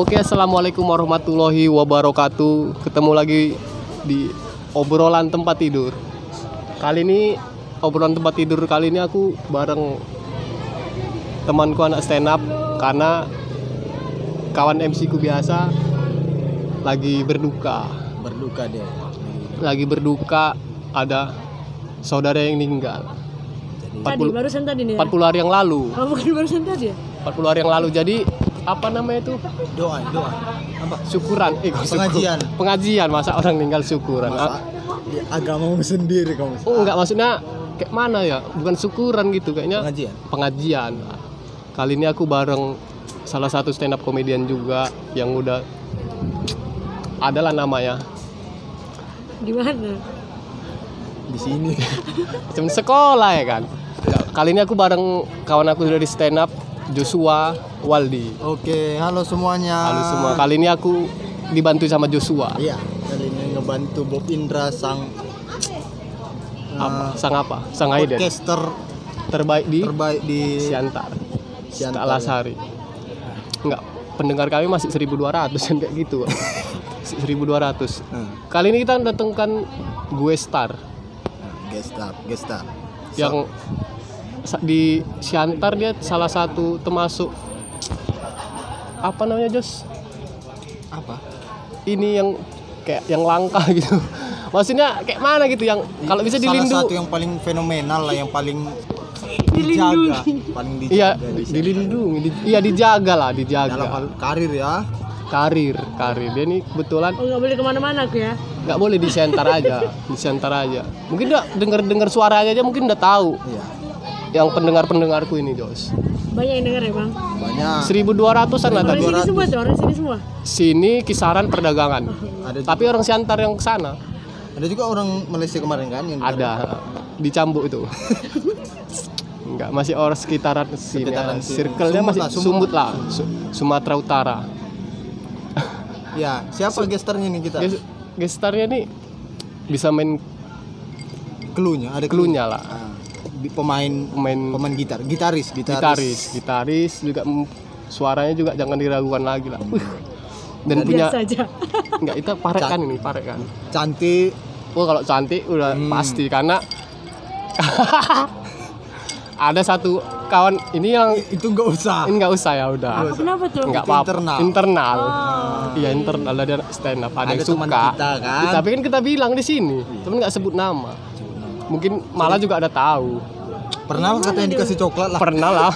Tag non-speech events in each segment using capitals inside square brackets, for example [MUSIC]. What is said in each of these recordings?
Oke, assalamualaikum warahmatullahi wabarakatuh. Ketemu lagi di obrolan tempat tidur. Kali ini obrolan tempat tidur kali ini aku bareng temanku anak stand up karena kawan MC ku biasa lagi berduka. berduka dia Lagi berduka ada saudara yang meninggal. Tadi 40 barusan tadi nih. Ya? 40 hari yang lalu. Oh, bukan barusan tadi ya? 40 hari yang lalu. Jadi apa namanya itu? doa doa apa Syukuran. Eh, kok syukur- Pengajian. Pengajian masa orang meninggal syukuran. masa ya, agamamu sendiri kamu Oh enggak maksudnya kayak mana ya? Bukan syukuran gitu kayaknya pengajian pengajian. Kali ini aku bareng salah satu stand up komedian juga yang udah adalah namanya Di mana? di sini. [LAUGHS] Cuma sekolah ya kan. Kali ini aku bareng kawan aku dari stand up Joshua Waldi. oke halo semuanya Halo semua. Kali ini aku dibantu sama Joshua. iya kali ini ngebantu Bob Indra sang Apa? eh, Sang apa? Sang Aiden. podcaster Terbaik di terbaik di Siantar. Siantar, Siantar Lasari. Enggak, pendengar kami masih 1200 kan kayak gitu. [LAUGHS] 1200. Nah, Kali ini kita datangkan gue Star gestar gestar yang di Siantar dia salah satu termasuk apa namanya Jos? apa Ini yang kayak yang langka [LAUGHS] gitu. Maksudnya kayak mana gitu yang kalau bisa salah dilindungi satu yang paling fenomenal lah yang paling dijaga paling dijaga Iya, di sini. dilindungi, di- iya dijaga lah, dalam dijaga. hal karir ya Karir, karir. Dia ini kebetulan Oh, nggak boleh ke mana-mana aku ya? nggak boleh di center aja di center aja mungkin udah denger dengar suaranya aja mungkin udah tahu iya yang pendengar pendengarku ini Jos Banyak yang denger ya, Bang? banyak 1200an lah Orang tadi sini semua orang sini semua. sini kisaran perdagangan ada tapi orang Siantar yang ke sana ada juga orang Malaysia kemarin kan yang ada di Cambuk itu [LAUGHS] Enggak, masih orang sekitaran sini. Sekitaran ya. sini. Circle-nya Sumut masih lah, Sumut. sumut lah, Su- Sumatera Utara. ya siapa gesternya nih kita Ges- Gestarnya nih bisa main cluenya ada klunya lah. Ah, di- pemain Main pemain gitar gitaris gitaris, gitaris, gitaris juga mm, suaranya juga jangan diragukan lagi lah. Wih. Dan punya Biasa aja. [LAUGHS] enggak itu parek kan ini, parek kan. cantik Oh kalau cantik udah Hmm. pasti karena [LAUGHS] ada satu kawan ini yang itu nggak usah ini nggak usah ya udah. Apa kenapa tuh? Enggak Itu apa-apa. internal. Internal. Oh. Iya internal ada stand up ada, Ada yang teman suka. kita, kan? Tapi kan kita bilang di sini, temen nggak sebut nama. Mungkin malah juga ada tahu. pernah lah katanya dikasih coklat lah Pernah lah.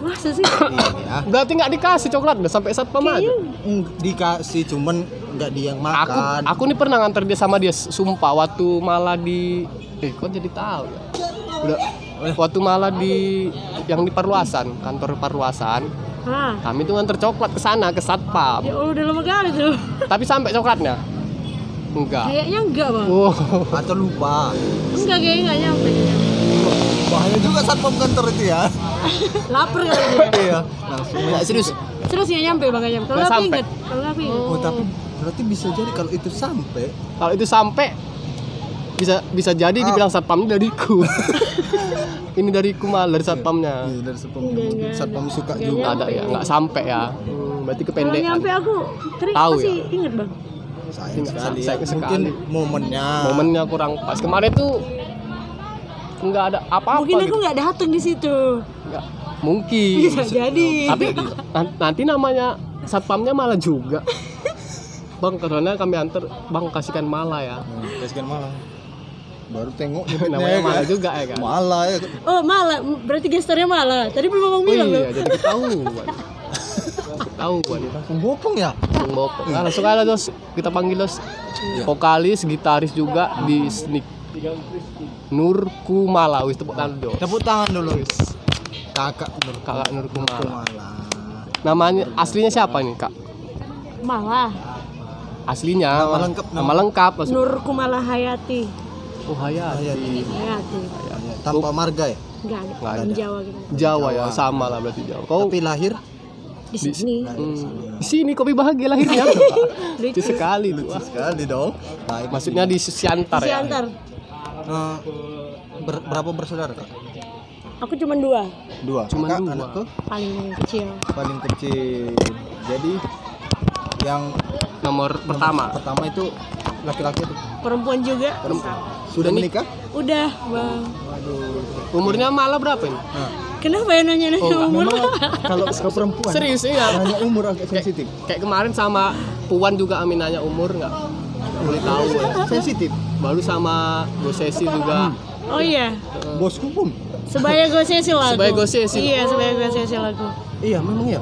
Masa sih? iya Berarti nggak dikasih coklat udah sampai satpam aja. Mm, dikasih cuman nggak dia yang Aku makan aku nih pernah nganter dia sama dia sumpah waktu malah di eh kok jadi tahu ya. Udah waktu malah di yang di Perluasan, kantor Perluasan, Hah? kami tuh nganter coklat ke sana ke satpam. Ya udah lama kali tuh. Tapi sampai coklatnya? Enggak. Kayaknya enggak, Bang. Oh. atau lupa Enggak, kayaknya enggak nyampe. bahaya juga satpam kantor itu ya [LAUGHS] Lapar kali dia. iya langsung Enggak serius. Terus nggak nyampe, Bang, nyampe. Kalau sampai. inget, kalau aku inget. oh tapi berarti bisa jadi kalau itu sampai Kalau itu sampai bisa bisa jadi Ah. dibilang satpam dariku. [LAUGHS] ini dariku malah dari satpamnya. Iya, dari satpam Enggak, enggak satpam suka Enggak juga Ada ya, nggak sampai ya. Hmm, berarti Kalau kependekan. nyampe aku, Tahu pasti inget, Bang. Sayang sekali ya. sayang mungkin sekali. momennya Momennya kurang pas. Kemarin tuh nggak ada apa-apa. Mungkin aku gitu. nggak datang di situ. Nggak- mungkin. Bisa jadi. Tapi nan- nanti namanya satpamnya malah juga. Bang, karena kami antar, bang kasihkan malah ya. Hmm, kasihkan malah baru tengok [LAUGHS] namanya kan? malah juga ya kan. malah ya Oh, malah. Berarti gesternya malah. Tadi belum ngomong Oh bilang loh. iya, jadi ketahuan. Ketahuan. langsung bopong ya Bang Bopong. Nah, langsung aja Dos, kita panggil Dos. Vokalis, gitaris juga di Sneak. Nur Kumala, wis tepuk tangan Dos. tepuk tangan dulu kakak Nur Kakak Nur Kumala. Namanya aslinya siapa nih, Kak? Malah. Aslinya Nama lengkap, nama, lengkap maksud. Nur Kumala Hayati. Oh, Hayati. Hayati. tanpa marga ya Enggak ada. Nggak Orang ada. Jawa gitu. Jawa ya, sama lah berarti Jawa. Kau tapi lahir Di sini. Hmm, di sini kopi bahagia lahirnya. [LAUGHS] Lucu sekali. Wah. sekali dong baik Maksudnya di Siantar ya. Siantar. Eh, ber- berapa bersaudara kak Aku cuma dua. dua kakak dua. anakku Paling kecil. paling kecil jadi Yang nomor pertama pertama itu laki-laki tuh Perempuan juga. sudah nik- menikah? Udah, Bang. Waduh. umurnya malah berapa ini Nah, Kenapa ya nanya-nanya Oh, umur? kalau ke perempuan serius iya nanya umur agak sensitif. kayak kemarin sama Puan juga Amin nanya umur nggak boleh tahu ya. Sensitif. baru sama Gosesi juga Oh iya. Bosku pun. Sebaya gue sesi lagu. Sebaya gue sesi. Iya, sebaya gue sesi lagu. Iya, memang ya.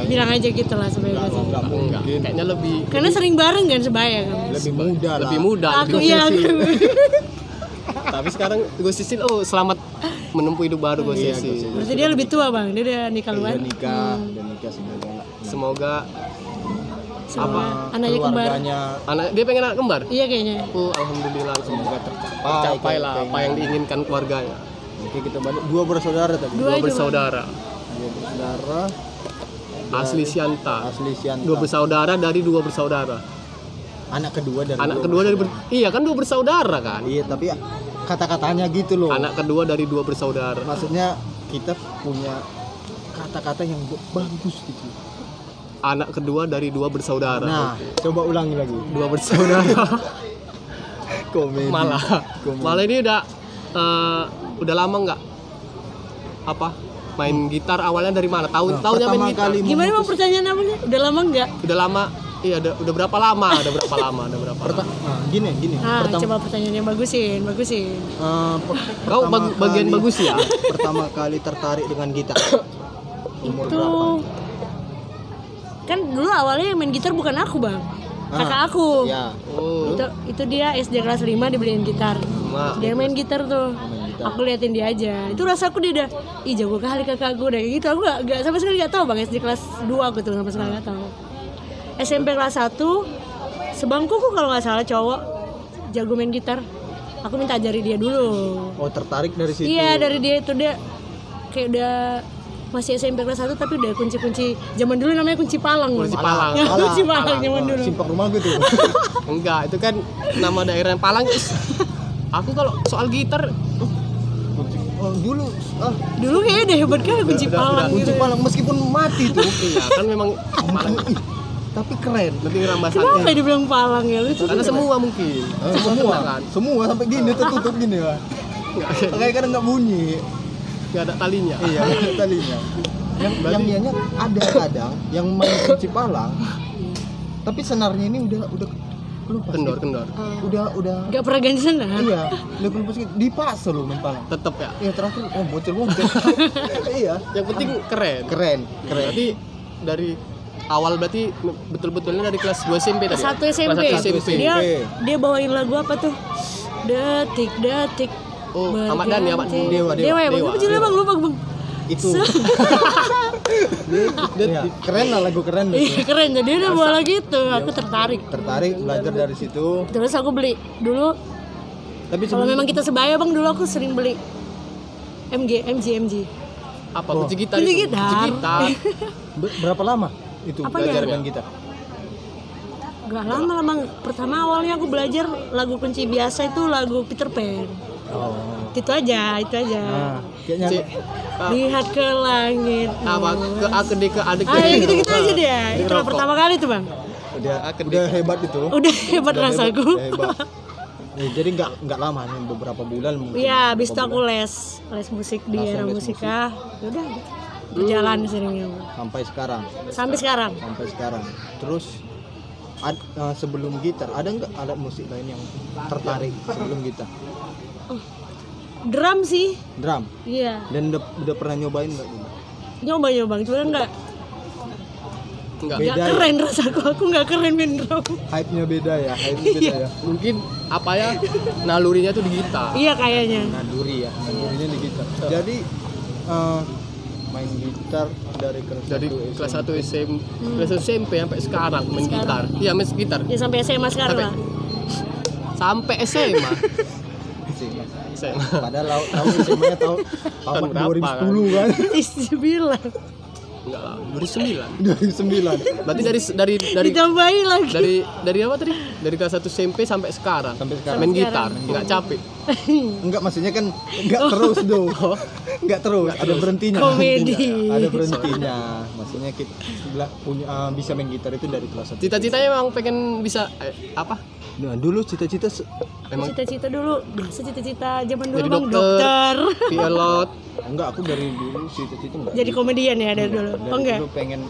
Bilang aja gitu lah sebaya gue sesi. Enggak enggak mungkin. kayaknya lebih Karena sering bareng kan sebaya kan. Lebih muda lah. lebih muda Aku lebih iya Gosesi. aku. tapi sekarang Gosesi oh selamat menempuh hidup baru Iya, Gosesi Gosesi. Berarti dia lebih tua bang. Dia udah nikah Udah luar. nikah, udah nikah semoga semoga Sama anaknya kembar. anak dia pengen anak kembar Iya kayaknya. oh alhamdulillah semoga tercapai. capai kayak- lah apa yang diinginkan keluarganya Oke, kita balik dua bersaudara tadi. Dua bersaudara Dua bersaudara asli Sianta asli Sianta. dua bersaudara dari dua bersaudara Anak kedua dari anak dua kedua dari ber- iya kan dua bersaudara kan Iya, tapi kata-katanya gitu loh. anak kedua dari dua bersaudara Maksudnya kita punya kata-kata yang bagus gitu. anak kedua dari dua bersaudara Nah, coba ulangi lagi. dua bersaudara [LAUGHS] Komedi. malah Komedi. malah ini udah eh, udah lama nggak apa main gitar awalnya dari mana tahun Nah, tahunnya main gitar kali Gimana bang pertanyaan namanya? Udah lama nggak? udah lama iya udah, udah berapa lama udah berapa lama udah berapa lama nah, gini, gini. Ah, Pertama, coba pertanyaannya bagusin, bagusin. eh, per- kau bag- bagian kali- bagus ya pertama kali tertarik dengan gitar. [COUGHS] Umur Itu kan dulu awalnya yang main gitar bukan aku bang, kakak aku. Ya, oh Itu itu dia SD kelas 5 dibeliin gitar. Ma, Dia main gitar tuh. main gitar. Aku liatin dia aja. Itu rasa aku dia udah, ih jago kali kakak aku deh gitu. Aku gak, gak sama sekali gak tahu bang SD kelas 2 aku tuh sama sekali gak tahu. SMP kelas 1 sebangkuku kalau nggak salah cowok jago main gitar. Aku minta ajari dia dulu. Oh, tertarik dari situ. Iya dari dia itu dia kayak udah masih SMP kelas 1 tapi udah kunci-kunci zaman dulu namanya kunci palang. Kunci palang. Ya, Palang, kunci palang palang. zaman dulu Simpak rumah gitu. [LAUGHS] enggak itu kan nama daerah Palang is. aku kalau soal gitar Oh, dulu ah, dulu kayaknya udah hebat kali kunci palang kunci gitu palang meskipun mati tuh. iya kan memang [LAUGHS] Palang tapi keren. lebih rambasan kenapa dibilang palang ya lucu karena semua mungkin Eh, semua kan semua sampai gini tertutup gini. Nggak- Kayak kadang nggak bunyi. nggak ada talinya Iya, nggak ada talinya. Yang yang ianya ada kadang yang main kunci palang. Tapi senarnya ini udah udah lupa. kendor kendor Udah udah Gak pernah ganti senar iya, udah lupa sedikit. Dipaksa loh main palang. tetep ya Iya terakhir oh bocil bocil. [LAUGHS] iya. yang penting keren Keren, keren. berarti dari awal berarti betul-betulnya dari kelas 2 SMP tadi ya? satu SMP. kelas 1 SMP dia dia bawain lagu apa tuh detik detik Oh, Ahmad Dhani, Ahmad berganti. Dewa, Dewa. Dewa ya bang judulnya bang lupa bang Itu. [LAUGHS] Iya, keren lah lagu keren. Iya keren jadi dia udah bawa lagi itu aku tertarik Tertarik belajar dari situ. terus aku beli dulu Tapi kalau memang kita sebaya bang dulu aku sering beli MG MG MG apa Oh. kunci gitar Kunci gitar. kunci gitar be- berapa lama itu Apanya? belajar dengan gitar? Gak lama lah bang pertama awalnya aku belajar lagu kunci biasa itu lagu Peter Pan Oh. itu aja itu aja Nah, kayaknya ah, lihat ke langit apa ke A ke D ke A D ke ah E. gitu gitu aja dia itu pertama kali tuh bang udah udah hebat itu. udah hebat Udah rasaku udah hebat. Ya, [LAUGHS] jadi nggak nggak lama nih beberapa bulan mungkin. Iya, habis itu aku les les musik di era musika. Udah berjalan seringnya sampai sekarang sampai sekarang. sampai sekarang. Terus ad- eh, sebelum gitar ada nggak alat musik lain yang tertarik sebelum gitar? Drum sih, Drum. iya. Dan udah, udah pernah nyobain nggak? Nyoba nyoba, cuma nggak enggak nggak Beda ya? keren rasaku. Aku nggak keren main drum. Hype-nya beda ya, hype-nya beda ya. mungkin apa ya nalurinya tuh di gitar Iya kayaknya. Nanduri ya, nandurinya di gitar. Jadi eh, main gitar dari kelas dari satu kelas SMP. 1 SMP kelas 1 SMP sampai sekarang main gitar iya main gitar Ya sampai SMA sekarang Sampai- lah. sampai SMA Sih, Mas. SMA Padahal tahu tahu SMA-nya tahu tahun Tahun berapa 2010 kan. Bilang. Enggak lah 2009 2009 berarti dari dari dari ditambahin lagi. dari dari apa tadi? Dari kelas 1 SMP sampai sekarang. Sampai sekarang. main gitar. nggak capek. [LAUGHS] Enggak maksudnya kan enggak terus dong [LAUGHS] enggak terus. Ada berhentinya. Komedi. ada berhentinya. Maksudnya kita punya uh, bisa main gitar itu dari kelas 1 cita-citanya emang pengen bisa eh, apa nah dulu cita-cita emang cita-cita dulu. Biasa cita-cita zaman dulu Jadi bang dokter. dokter. [LAUGHS] Pilot enggak aku dari dulu cita-cita enggak. Jadi komedian ya dari dulu. dari oh enggak? dulu pengen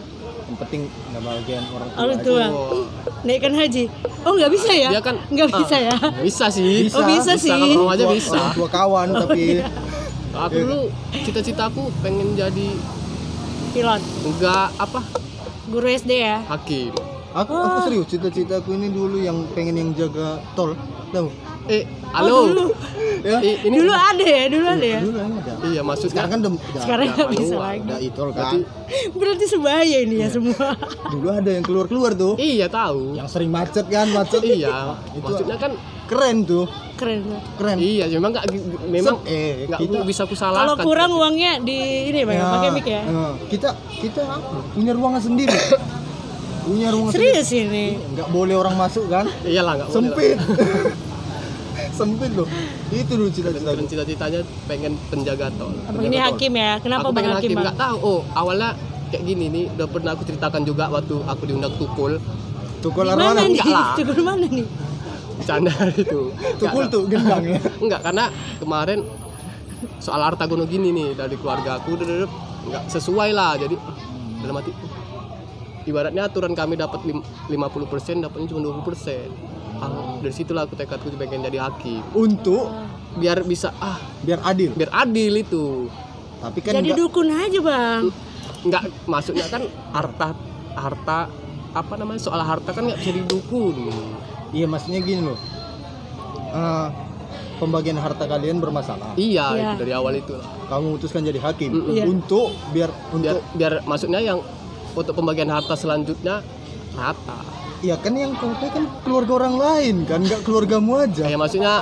yang penting nggak bagian orang tua orang tua. Oh. naikkan haji. Oh nggak bisa ya? Dia kan nggak ah, bisa ya? bisa sih. Oh, bisa sih. kalau mau aja bisa. orang tua kawan tapi [LAUGHS] aku dulu cita-cita aku pengen jadi pilot. Enggak apa? Guru SD ya? Hakim aku aku serius cita-cita aku ini dulu yang pengen yang jaga tol. Tahu? Eh oh, halo dulu. Ya. Eh, ini dulu ada ya dulu ada ya? Dulu ada. Iya maksudnya sekarang kan udah sekarang nggak bisa keluar, lagi. udah itol kan Berarti- berarti sebahaya ini ya semua. Dulu ada yang keluar keluar tuh. Iya tahu. Yang sering macet kan macet. Iya Itu- maksudnya kan keren tuh. Keren. Keren. Iya memang nggak memang eh nggak kita bisa aku salahkan. Kalau kurang uangnya di ini bang Ya, pakai mic ya. eh, kita kita punya ruangan sendiri [COUGHS] punya ruangan serius ini? Sendiri nggak boleh orang masuk kan? Iyalah nggak sempit. [LAUGHS] Sempit loh. Itu dulu cita-cita cita-citanya pengen penjaga tol. Abang ini hakim ya? Kenapa aku bang pengen hakim nggak tahu. Oh awalnya kayak gini nih udah pernah aku ceritakan juga waktu aku diundang tukul. Tukul mana nih? Enggak lah. [LAUGHS] tukul mana nih? Bercanda [LAUGHS] itu. Tukul tuh gendang ya? Enggak karena kemarin soal harta gono gini nih dari keluarga aku udah nggak sesuai lah. Jadi dalam hati ibaratnya aturan kami dapat lim- 50% dapatnya cuma 20% Ah, dari situlah aku tekadku pengen jadi hakim. Untuk biar bisa ah biar adil. biar adil itu. Tapi kan jadi dukun aja bang. Nggak maksudnya kan harta harta apa namanya soal harta kan nggak bisa didukun. Iya maksudnya gini loh. Eh, pembagian harta kalian bermasalah. Iya Iya. itu dari awal itu kamu memutuskan jadi hakim. Iya. untuk biar biar untuk biar maksudnya yang untuk pembagian harta selanjutnya rata. Ya kan yang kau tahu kan keluarga orang lain kan nggak keluargamu aja. Kayak maksudnya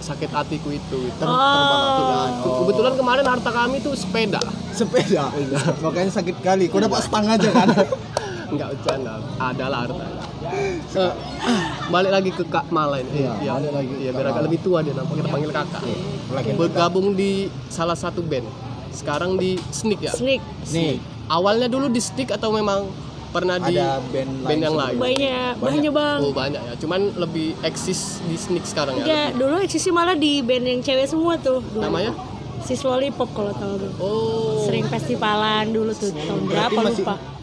sakit hatiku itu. Ter- Oh. terbalik Ke- kebetulan kemarin harta kami tuh sepeda. Sepeda? [LAUGHS] Makanya sakit kali. Kau dapat stang aja kan? [LAUGHS] Nggak bercanda ada lah hartanya. Eh, balik lagi ke Kak Mala ini. Iya, balik lagi iya biar agak lebih tua dia nampak kita panggil kakak. Lagi bergabung di salah satu band. Sekarang di Sneak ya? Sneak nih awalnya dulu di Sneak atau memang pernah di ada band, band yang lain banyak banyak. bang. Oh banyak ya. Cuman lebih eksis di Sneak sekarang ya ya dulu eksisi malah di band yang cewek semua tuh dulu. namanya? Sis lollipop kalau tahu tuh. Oh. Sering festivalan dulu tuh tahun berapa masih lupa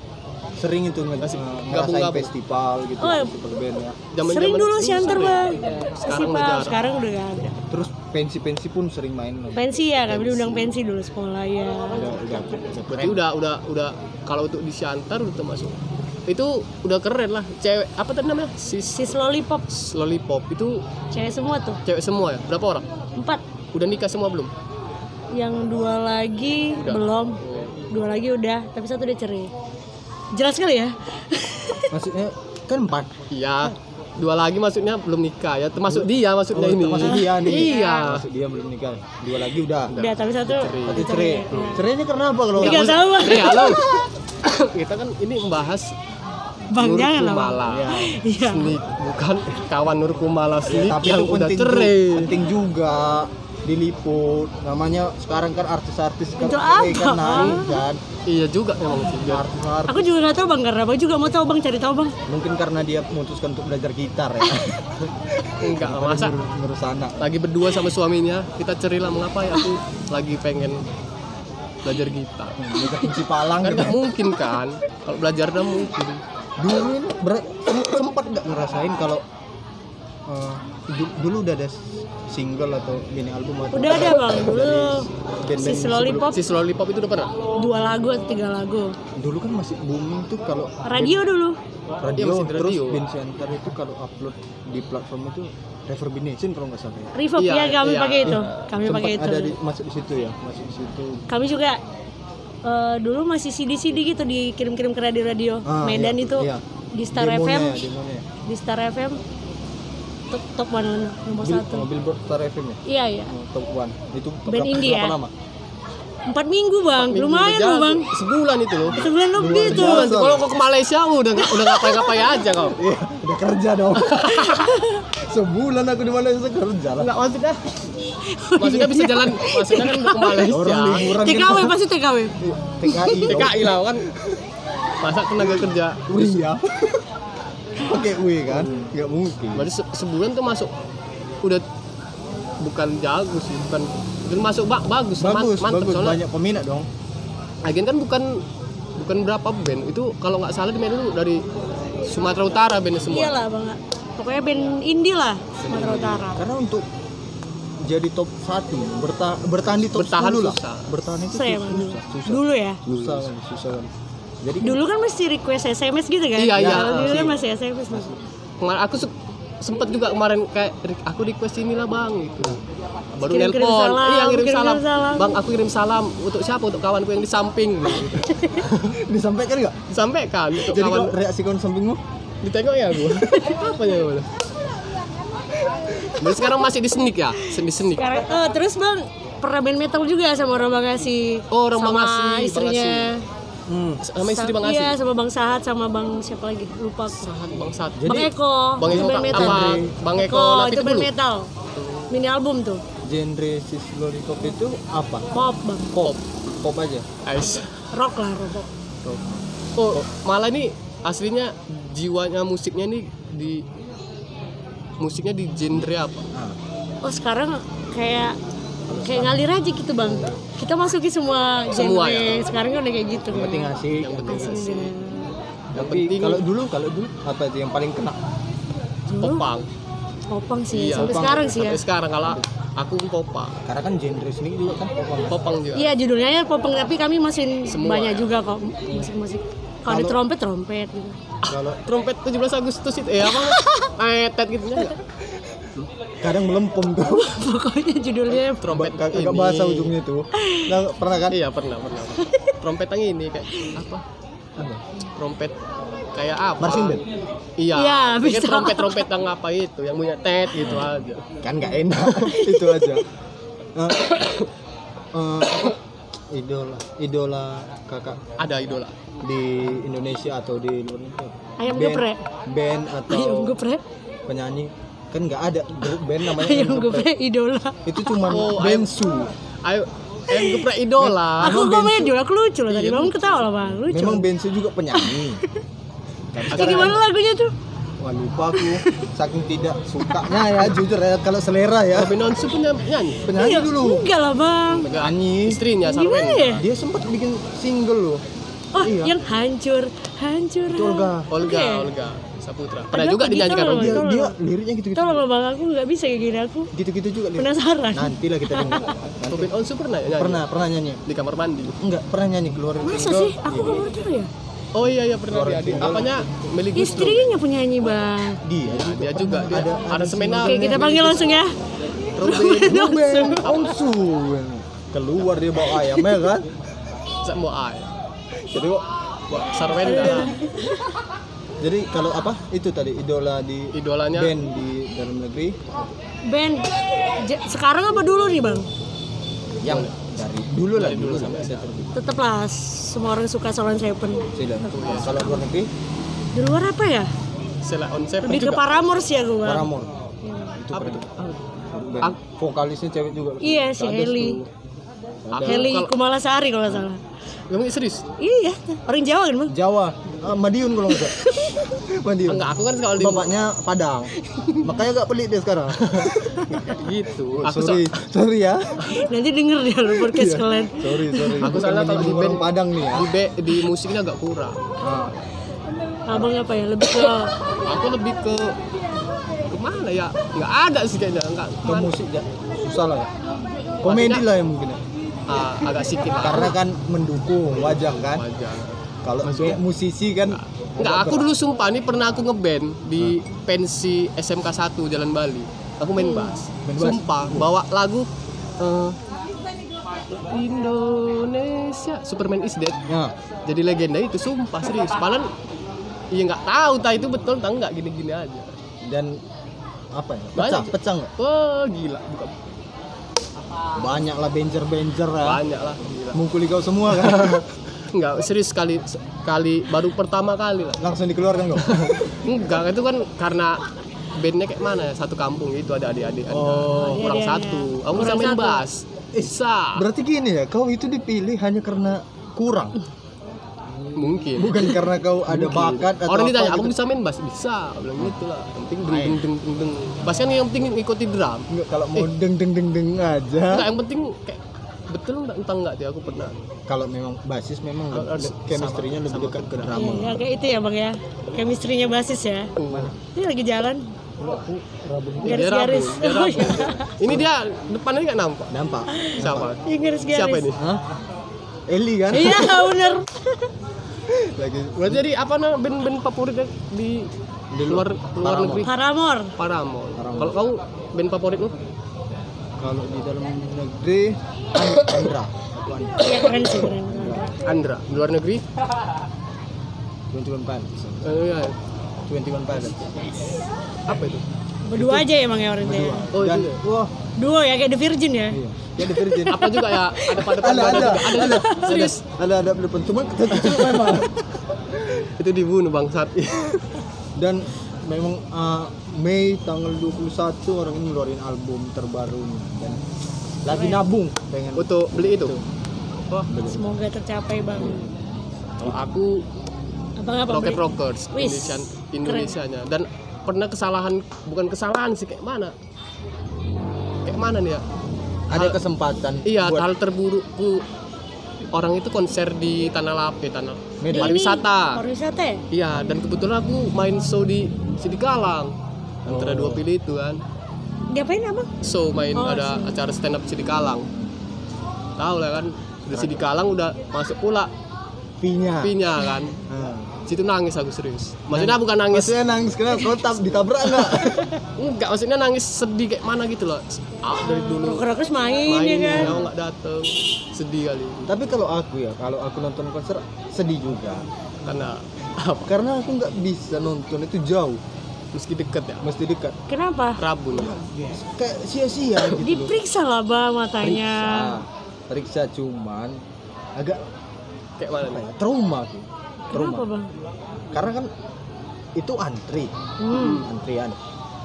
sering itu nge- ngerasain gabung-gabung. festival gitu Oh, festival band ya Zaman-zaman sering dulu sering. bang. Sekarang festival udah jarang. sekarang udah gak ada terus pensi-pensi pun sering main pensi ya kami diundang pensi dulu sekolah ya udah udah berarti udah udah udah. Kalau untuk di Siantar udah termasuk. Itu udah keren lah. Cewek apa tadi namanya? Sis sis lollipop. Lollipop. Itu cewek semua tuh. cewek semua ya? Berapa orang? Empat. Udah nikah semua belum? Yang dua lagi Udah. belum. Oh. dua lagi udah tapi satu udah cerai jelas kali ya? Maksudnya kan empat. Iya. Dua lagi maksudnya belum nikah ya. Termasuk dia maksudnya Oh, ini. termasuk dia nih. Iya. Maksud dia belum nikah. Dua lagi udah. Udah tapi satu Cerai. Satu cerai. cerainya karena apa kalau Tiga tahun Eh, halo. [LAUGHS] Kita kan ini membahas bang Nur jangan. Kumala. iya. Sneak bukan kawan Nur Kumala Sneak tapi yang udah penting cerai. penting juga diliput. Namanya sekarang kan artis-artis kan kan naik kan? Iya juga memang sih biar artis-artis. Aku juga nggak tahu bang. Karena apa juga? Mau tahu bang? Cari tahu bang. Mungkin karena dia memutuskan untuk belajar gitar ya. [LAUGHS] Enggak masa ngurus, ngurus anak lagi berdua sama suaminya kita cerai lah mengapa ya aku lagi pengen belajar gitar? Belajar kunci palang kan gitu. nggak mungkin kan? Kalau belajar dah mungkin. Dulu ini ber- sem- sempat nggak ngerasain kalau eh, du- dulu udah ada single atau mini album atau udah ada bang. Dulu sis lollipop. Si lollipop itu udah pernah? Dua lagu atau tiga lagu. Dulu kan masih booming tuh kalau radio dulu. Radio, Iya, masih di terus radio. band center itu kalau upload di platform itu Reverb Nation kalau nggak salah ya. reverb Iya, ya kami iya. pakai itu. Kami Sempat pakai itu ada di, masuk di situ ya masuk di situ. Kami juga eh, dulu masih CD CD gitu dikirim-kirim ke radio-radio Ah, Medan iya, itu. iya. di Star Demonya FM ya, demonya ya. di Star FM top top mana nomor Bil- satu. oh, Billboard Star FM ya? Iya iya. Oh, top one. Itu Band berapa, indie berapa lama empat minggu bang. Minggu. Lumayan loh bang. Sebulan itu loh. Sebulan lebih tuh. kalau kau ke Malaysia udah udah [LAUGHS] ngapain-ngapain aja kau. Iya, udah kerja dong. [LAUGHS] Sebulan aku di Malaysia kerja lah. Enggak maksudnya [LAUGHS] maksudnya bisa jalan maksudnya kan ke Malaysia. Orang liburan TKW pasti TKW. TKI. dong. TKI lah kan. Masa tenaga kerja UI ya. Pakai UI kan? Enggak mungkin. berarti se- sebulan tuh masuk udah bukan jago sih bukan bukan masuk ba- bagus man- Bagus, mantep bagus. soalnya Banyak peminat dong. Agen kan bukan bukan berapa band itu kalau nggak salah di Medan dulu dari Sumatera Utara bandnya semua iyalah bang pokoknya band indie lah Sumatera Utara Karena untuk jadi top 1 bertahan bertahan di top Bertahan 10 lah. susah. Bertahan itu susah ya susah, susah. dulu ya Susah kan, susah kan. Jadi dulu kan mesti request SMS gitu kan Iya, iya. Dulu kan Masih. masih SMS mas kemarin aku se- sempet juga kemarin kayak "Rik, aku request inilah bang gitu baru Kirim-kirim nelpon salam, iya ngirim kirim-kirim salam. salam. bang aku kirim salam untuk siapa untuk kawanku yang di samping gitu. [LAUGHS] disampaikan enggak? disampaikan untuk Jadi kawan kok reaksi kawan sampingmu? ditengok ya aku [LAUGHS] apa ya boleh Berarti sekarang masih di senik ya di senik Sekarang, oh, terus bang pernah band metal juga sama orang Bangasi Oh, orang sama Bangasi, istrinya Hmm. sama istri bang Iya Asih sama Bang Sahat sama Bang siapa lagi lupa aku. Sahat bang Sat Bang Eko bang itu Eko band metal apa bang Eko Eko itu band metal mini album tuh Genre Sis Lollipop itu apa? pop bang Pop. Pop aja. Ais. rock lah rock Oh, malah ini aslinya jiwanya musiknya nih di musiknya di genre apa? Oh sekarang kayak kayak ngalir aja gitu bang kita masuki semua genre Semua ya? sekarang kan udah kayak gitu yang penting asik. Yang penting asik. Tapi penting- kalau dulu, kalau dulu apa itu yang paling kena? Dulu Popang. popang sih Iya, sampai popang. sekarang sih ya Sampai sekarang kalau aku popang. Karena kan genre sendiri juga kan popang. Popang juga. iya judulnya ya popang tapi kami masih Semua banyak ya? juga kok musik musik kalau di trompet trompet gitu Kalau Trompet 17 Agustus itu ya apa? [LAUGHS] Metet gitu enggak? Kadang melempem tuh. [LAUGHS] pokoknya judulnya Trompet Kag- ini. Agak bahasa ujungnya tuh. Nah, pernah kan? Iya, pernah, pernah. Trompet yang ini kayak apa? Apa? Trompet kayak apa? Marching band? Iya. Iya, Kayak bisa. trompet-trompet yang apa itu, yang punya tet gitu aja. Kan nggak enak. [LAUGHS] itu aja. Eh, [COUGHS] eh, apa? idola idola kakak Ada idola. di Indonesia atau di luar negeri ayam Band- geprek band atau ayam geprek penyanyi kan nggak ada grup band namanya [LAUGHS] ayam Geprek. geprek. idola. Itu cuma Oh, bensu. Ayo, ayam geprek idola. aku komedi aku lucu loh tadi. Iya, bangun ketawa lah bang. Lucu. Memang bensu juga penyanyi. [LAUGHS] Kayak gimana lagunya tuh? Wah lupa aku. Saking tidak sukanya ya jujur ya kalau selera ya. Robin Onsu punya nyanyi. penyanyi Iya, dulu. enggak lah bang. Penyanyi. Istrinya gimana Sarwen. ya? Dia sempat bikin single loh. Oh Iya. yang hancur hancur itu Olga. Olga, Oke. Olga Saputra. Pernah Aduh, juga dinyanyikan Olga. dia, dia liriknya gitu gitu tolong lah bang aku nggak bisa kayak gini aku gitu gitu juga lirik. penasaran nanti lah kita dengar. [LAUGHS] Robin Onsu pernah ya nyanyi? pernah pernah nyanyi Di kamar mandi. enggak pernah nyanyi keluar masa sih aku nggak baru tahu ya Oh iya iya pernah dia. Di, apanya? Meli Guslo. istrinya penyanyi bang dia juga Dia juga dia ada, ada seminar. oke kita panggil langsung ya Robin Ruben Onsu keluar dia bawa ayam ya kan sama ay. jadi kok Wah, Sarwen dah. Jadi kalau apa? Itu tadi idola di idolanya? band di dalam negeri. Band J- sekarang apa dulu nih bang? Yang dari dulu lah dulu dulu sampai sampai sekarang. Tetaplah semua orang suka Solon Seven. Kalau luar negeri? Di luar apa ya? Sela on Seven lebih ke juga. Paramore sih aku bang. Paramore. Itu Apa keren tuh? Band. Ak- vokalisnya cewek juga. Iya, si Heli. Heli kalau- Kumalasari kalau nggak salah. Emang serius? iya orang Jawa kan bang? Jawa. Ah, Madiun kalau nggak salah. [LAUGHS] Madiun. Enggak, aku kan kalau di bapaknya Padang. Makanya gak pelit dia sekarang. [LAUGHS] Gitu. Aku sorry. sorry ya. Nanti denger dia lu podcast kalian. Sorry sorry. Aku salah kalau di band- Padang nih ya. di, be- di musiknya agak kurang. Ah, abang apa ya? Lebih ke Aku lebih ke ke mana ya? Nggak ada sih kayaknya. Nggak ke musik ya. Susah lah ya. Komedi lah ya mungkin ya. Ah, agak sedikit karena kan mendukung wajah kan kalau kayak musisi kan Enggak, aku dulu sumpah nih pernah aku ngeband di pensi SMK 1 Jalan Bali. Aku main bass. Main bass. Sumpah, bawa lagu eh, Indonesia Superman is dead. ya Jadi legenda itu sumpah serius. Padahal iya nggak tahu tak itu betul tak enggak gini-gini aja. dan apa ya pecah Banyak. pecah nggak Wah, gila. Bukan banyak lah benjer benjer ya. Banyak lah. Gila. mengkuli kau semua kan? [LAUGHS] Enggak serius sekali sekali baru pertama kali lah. Langsung dikeluarkan kau [LAUGHS] enggak itu kan karena bandnya kayak mana ya? Satu kampung itu ada adik-adik. Ada Oh. kurang Iya, iya, satu. iya. kamu bisa main bass. Bisa. berarti gini ya kau itu dipilih hanya karena kurang mungkin. Bukan karena kau ada Mungkin. bakat atau orang ditanya gitu. kamu bisa main bass? Bisa Aku bilang gitu lah. Yang penting deng deng deng deng deng bass kan yang penting ikuti drum. Enggak, kalau mau deng deng deng deng aja. Enggak yang penting kayak betul enggak entah enggak dia aku pernah. Kalau memang basis memang Harus chemistry-nya lebih dekat ke drama. Iya, ya, kayak itu ya bang ya. Chemistry-nya basis ya. Ini lagi jalan. Garis-garis. Oh, iya. ini dia depannya nggak nampak? Nampak. Siapa? Iya, garis-garis. Siapa ini? Hah? Eli kan? Iya bener [LAUGHS] lagi berarti jadi apa namanya band-band favorit di Di luar luar- Paramore. negeri Paramore. Paramore. Kalau kamu band favoritmu? kalau di dalam negeri An- Andra iya keren sih keren Andra. Di luar negeri? 21 Pilots Eh, iya. 21 Pilots Apa itu? Berdua aja emang ya orangnya ya. Oh, dan itu. wah. Duo ya kayak The Virgin ya? Iya ya di Virgin. Apa juga ya? Ada pada ada ada ada ada. Serius. ada ada depan cuma kecil [LAUGHS] memang. Itu dibunuh bangsat. dan memang uh, Mei tanggal 21 orang ini ngeluarin album terbarunya dan lagi nabung pengen. Untuk beli itu. Wah, semoga tercapai bang. Kalau aku abang apa Rocket beli? Rockers Wis, Indonesian Indonesianya. Dan pernah kesalahan bukan kesalahan sih kayak mana? Kayak mana nih ya? ada Hal- kesempatan Iya, buat hal terburukku orang itu konser di Tanah Lape, Tanah Medan. pariwisata. pariwisata ya Iya, dan kebetulan aku main show di Sidikalang. Antara Oh. dua pilih itu kan. ngapain abang Show main Oh, ada show. acara stand up Sidikalang. Tahu lah kan, di Sidikalang udah masuk pula pinya pinya kan. Ah. Situ nangis aku serius. Maksudnya bukan nangis Maksudnya nangis kenapa? Kau tab ditabrak enggak? [LAUGHS] enggak, maksudnya nangis sedih kayak mana gitu loh. Ah, dari dulu Rocker Rockers main, main ya kan ya nggak dateng. Sedih kali. Tapi kalau aku ya, kalau aku nonton konser sedih juga. Karena apa? Karena aku nggak bisa nonton itu jauh, Meski deket ya. mesti dekat. kenapa Rabun. Kayak sia-sia [LAUGHS] gitu diperiksa lah bang matanya Periksa, periksa cuman agak Kayak mana nih? ya, trauma aku. Trauma. kenapa bang Karena kan itu antri, hmm. antrian.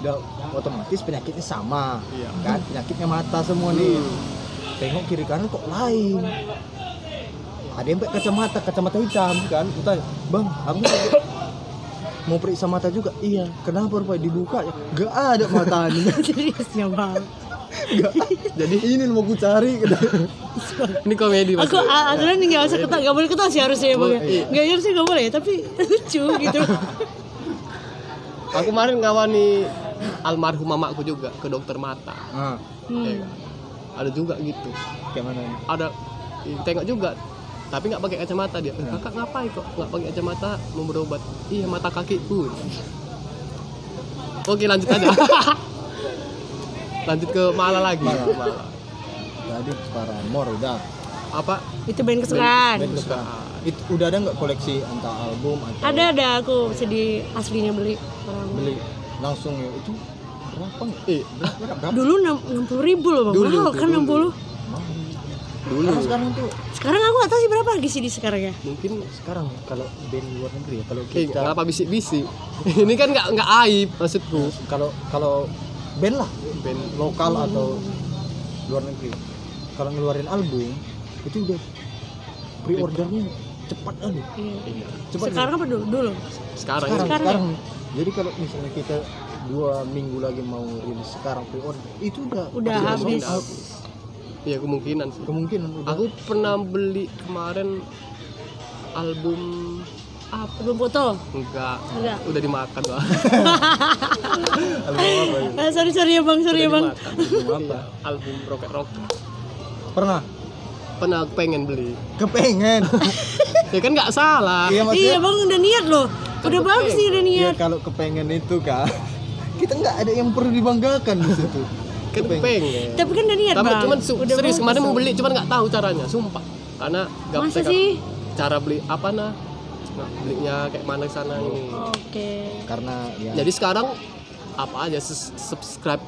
Udah otomatis penyakitnya sama, Iya. kan? Penyakitnya mata semua nih. Tengok kiri kanan kok lain. Ada yang pakai kacamata, kacamata hitam kan? Tanya, bang, aku [COUGHS] mau periksa mata juga. Iya. Kenapa rupanya dibuka? ya? Gak ada matanya. [LAUGHS] seriusnya bang Jadi ini mau ku cari. Ini komedi aku maksudnya. a- aturan nggak usah ketawa nggak boleh ketawa sih harusnya ya bang ya. Iya. nggak iya sih nggak boleh tapi [LAUGHS] lucu gitu Aku kemarin ngawani almarhum mamaku juga ke dokter mata. Nah, hmm. Ya kan? Ada juga gitu. kayak mana ini? Ada tengok juga tapi nggak pakai kacamata dia. Kakak ngapain kok nggak pakai kacamata mau berobat? Iya mata kakiku. Oke lanjut aja. [LAUGHS] lanjut ke Mala lagi. Mala. Mala. Tadi Paramore udah. Apa? itu band kesukaan Band kesukaan. Itu udah ada nggak koleksi entah album atau ada ada aku sedih aslinya beli beli langsung ya itu berapa nggak? Eh, Berapa? dulu enam puluh ribu loh bang Dulu mahal kan enam puluh dulu Karena sekarang tuh sekarang aku nggak tahu sih berapa harga CD sekarang ya mungkin sekarang kalau band luar negeri ya kalau eh, kita kenapa bisik-bisik? [LAUGHS] Ini kan nggak nggak aib maksudku. kalau kalau band lah Band lokal atau luar negeri kalau ngeluarin album itu udah pre-ordernya cepat aja Iya. Iya. cepat sekarang apa dulu dulu Sekarang, sekarang, Sekarang sekarang. jadi kalau misalnya kita dua minggu lagi mau rilis sekarang pre-order itu udah Udah habis. Iya kemungkinan sih. kemungkinan udah Aku pernah beli kemarin album apa? belum foto Enggak, enggak udah dimakan lah. [LAUGHS] album apa ya? Ah, sorry sorry ya bang sorry ya bang dimakan. Album apa? Iya, album Rocket Rock. pernah Pernah pengen beli. kepengen [LAUGHS] Ya kan nggak salah. iya maksudnya iya bang udah niat loh udah bagus nih udah ya niat kalau kepengen itu kan [LAUGHS] kita nggak ada yang perlu dibanggakan di situ Kan pengen. tapi kan udah niat Tapi bang cuman su- udah serius kemarin mau beli cuman nggak tahu caranya, sumpah. Karena nggak masa sih cara beli apa nah. Belinya kayak mana sana ini. oke. Karena ya Jadi sekarang apa aja subscribe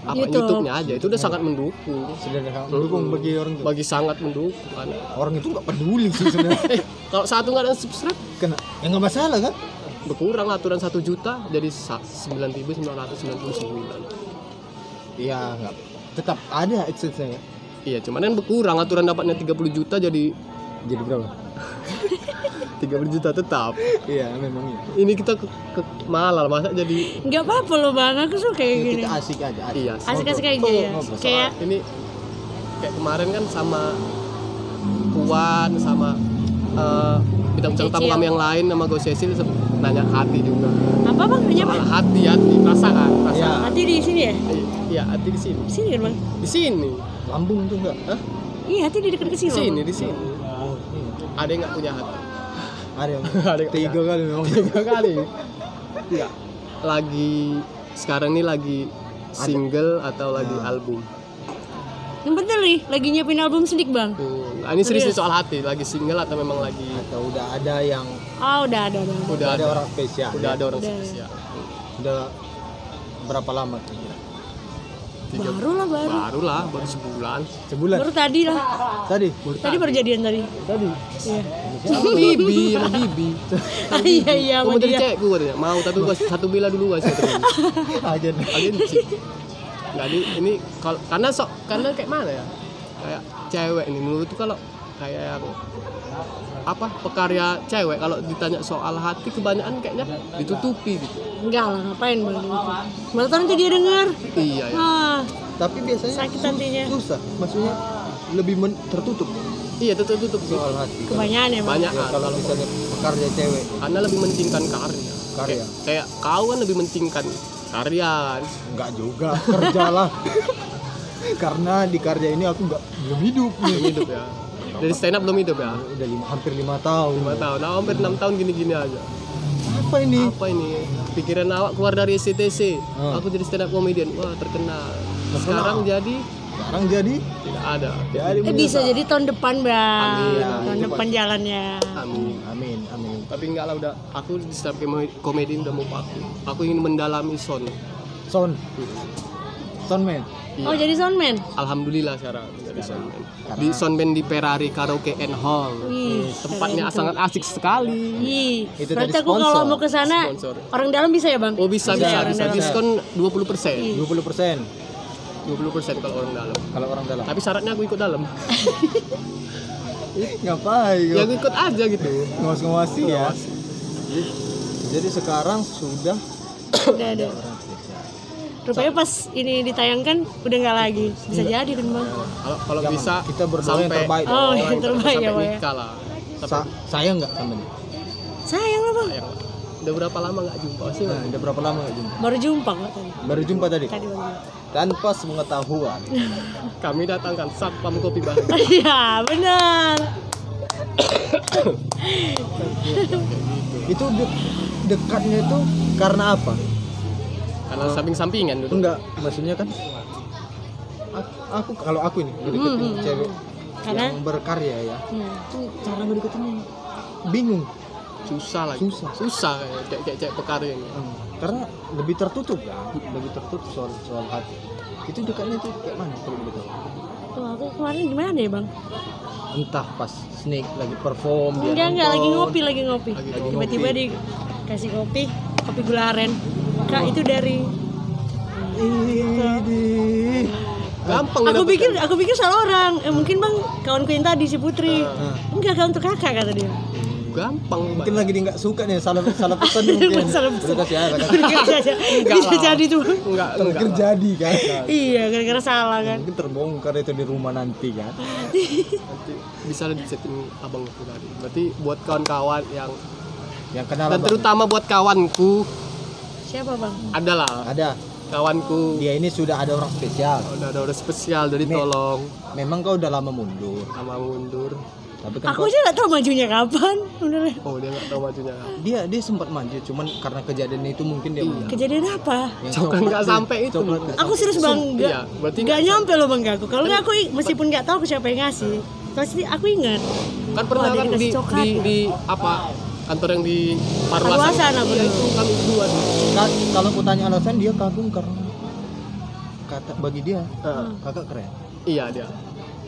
apa YouTube. YouTube-nya aja. Itu udah sangat mendukung. Sudah mendukung bagi orang itu? Bagi sangat mendukung kan. orang itu nggak peduli sih sebenarnya. Eh [LAUGHS] kalau satu nggak ada subscribe kena ya nggak masalah kan? berkurang aturan satu juta jadi sembilan ribu sembilan ratus sembilan puluh sembilan. Iya nggak tetap ada adsense-nya ya. Iya cuman kan berkurang aturan dapatnya 30 juta jadi jadi berapa 30 juta tetap? Iya memang iya. Ini kita ke, ke malah masa jadi nggak apa-apa loh bang. Aku suka kayak Ya, gini. kita asik aja asik. iya asik-asik aja ya. Kayak ini kayak kemarin kan sama Puan sama eh, bidang-bidang tamu Cecil. kami yang lain sama Go Cecil nanya hati juga. Apa bang? Nanya apa? Hati hati perasaan perasaan. Hati di sini ya? Iya hati di sini. Di sini kan bang? Di sini. Lambung tuh enggak Hah? iya hati di dekat ke di sini di sini. Ada yang nggak punya hati? Ada yang [LAUGHS] ada yang tiga kali memang. Tiga kali. Iya. lagi sekarang ini lagi single atau lagi Nah. album? Yang bener nih lagi nyiapin album sedik bang. Tuh. Nah, ini serius nih soal hati. Lagi single atau memang lagi atau udah ada yang oh udah ada udah ada. udah ada, ada. orang spesial. Udah ya? ada orang Udah. spesial. Udah berapa lama kira Tiga- baru lah baru. Baru lah baru sebulan. Sebulan? Baru tadi lah. Tadi? Tadi baru jadian tadi. Tadi? Iya. Sama bibi sama bibi. [LAUGHS] Iya iya sama jadi cewek gue katanya mau tapi gua satu bila dulu guys katanya aja nggak ini ini kalau karena sok karena kayak mana ya? Kayak cewek ini menurut tuh kalau kayak yang apa pekarya cewek kalau ditanya soal hati kebanyakan kayaknya ditutupi gitu. Enggak lah ngapain bang? Malah nanti dia denger. Iya ya ah. Tapi biasanya sakit hatinya. susah maksudnya lebih men- tertutup. Iya tutup tutup sih. Soal hati. Kebanyakan ya bang? Banyak Ya, kalau misalnya pekerja cewek. Karena lebih mentingkan karya. Karya. kayak, kayak kau kan lebih mentingkan karya. Enggak juga kerjalah. [LAUGHS] Karena di karya ini aku nggak belum hidup. Belum hidup ya dari stand up belum hidup ya? Udah lima, hampir lima tahun. Lima tahun. Nah, hampir enam tahun gini-gini aja. Apa ini? Apa ini? Pikiran awak keluar dari SCTC Hmm. aku jadi stand up comedian. Wah terkenal. Sekarang jadi? Sekarang jadi? Tidak ada. Jadi eh, bisa jadi tahun depan bang. Amin. tahun Amin. depan jalannya. Amin. Amin amin. Tapi enggak lah udah. Aku di stand up comedy udah mau pakai. Aku ingin mendalami sound. Son son man oh jadi soundman? Alhamdulillah sekarang jadi soundman di soundman di Ferrari Karaoke and Hall. Wih, tempatnya keren sangat asik sekali. Ih, Itu berarti aku kalau mau ke sana orang dalam bisa ya bang? oh bisa bisa, bisa, dalam. diskon 20 persen. 20 persen. 20 persen kalau orang dalam. Kalau orang dalam. Tapi syaratnya aku ikut dalam. [LAUGHS] Ngapain? Ya aku ikut aja gitu. Ngawas-ngawasi ya. Jadi, sekarang sudah Udah ada. Rupanya pas ini ditayangkan udah nggak lagi. Bisa jadi kan bang? kalau kalau Jangan, bisa kita berdoa yang terbaik. Oh, yang terbaik ya, sampai ya. nikah lah Sa sayang nggak sama dia Sayang lah bang. sayang udah berapa lama nggak jumpa sih nah, udah berapa lama nggak jumpa Baru jumpa kok tadi. baru jumpa tadi Tadi bang. tanpa sepengetahuan [LAUGHS] kami datangkan satpam kopi bahagia [LAUGHS] Iya benar. itu de- dekatnya itu karena apa karena samping-sampingan dulu. Enggak maksudnya kan aku, aku kalau aku ini deketin cewek Karena? yang berkarya ya. Hmm. tuh cara ngedeketinnya bingung. Susah lagi Susah. susah kayak kayak kayak pekarya ini. Hmm, karena lebih tertutup kan lebih tertutup soal soal hati. Itu dekatnya tuh kayak mana kalau tahu? Tuh aku kemarin gimana ya bang? entah pas Snake lagi perform dia Enggak enggak lagi ngopi lagi ngopi. Lagi Tiba-tiba dikasih kopi, kopi gula aren. Kak itu dari gampang aku pikir aku pikir salah orang. Eh, mungkin bang kawanku yang tadi si Putri. Nah, Enggak kan untuk kakak kata dia. gampang mungkin lagi dia nggak suka nih salah salah pesan [LAUGHS] mungkin Salah pesan. Kasih aja, [LAUGHS] kasih. Bisa jadi tuh. enggak Mungkin enggak jadi kan Iya, gara-gara salah kan. mungkin terbongkar itu di rumah nanti kan nanti [LAUGHS] bisa di setting abang aku tadi berarti buat kawan-kawan yang yang kenal dan terutama buat kawanku Siapa bang? adalah ada kawanku dia ini sudah ada orang spesial udah ada udah spesial dari Nih. tolong memang kau udah lama mundur sama mundur tapi kan Aku kau, aja nggak tahu majunya kapan, bener. oh dia nggak tahu majunya dia dia sempat maju cuman karena kejadian itu mungkin dia mundur. Kejadian apa? Yang Coklat nggak sampai itu. coklat. Aku serius bang, nggak iya, berarti nggak nyampe loh bang aku. Kalau nggak aku meskipun nggak tahu aku siapa yang ngasih, pasti aku ingat. kan pernah kan di, di, ya? di apa kantor yang di Parwasan Parwasan, iya itu kami berdua tuh. Ka- kalau aku tanya alasan dia kagum karena kata bagi dia Heeh. kakak keren iya dia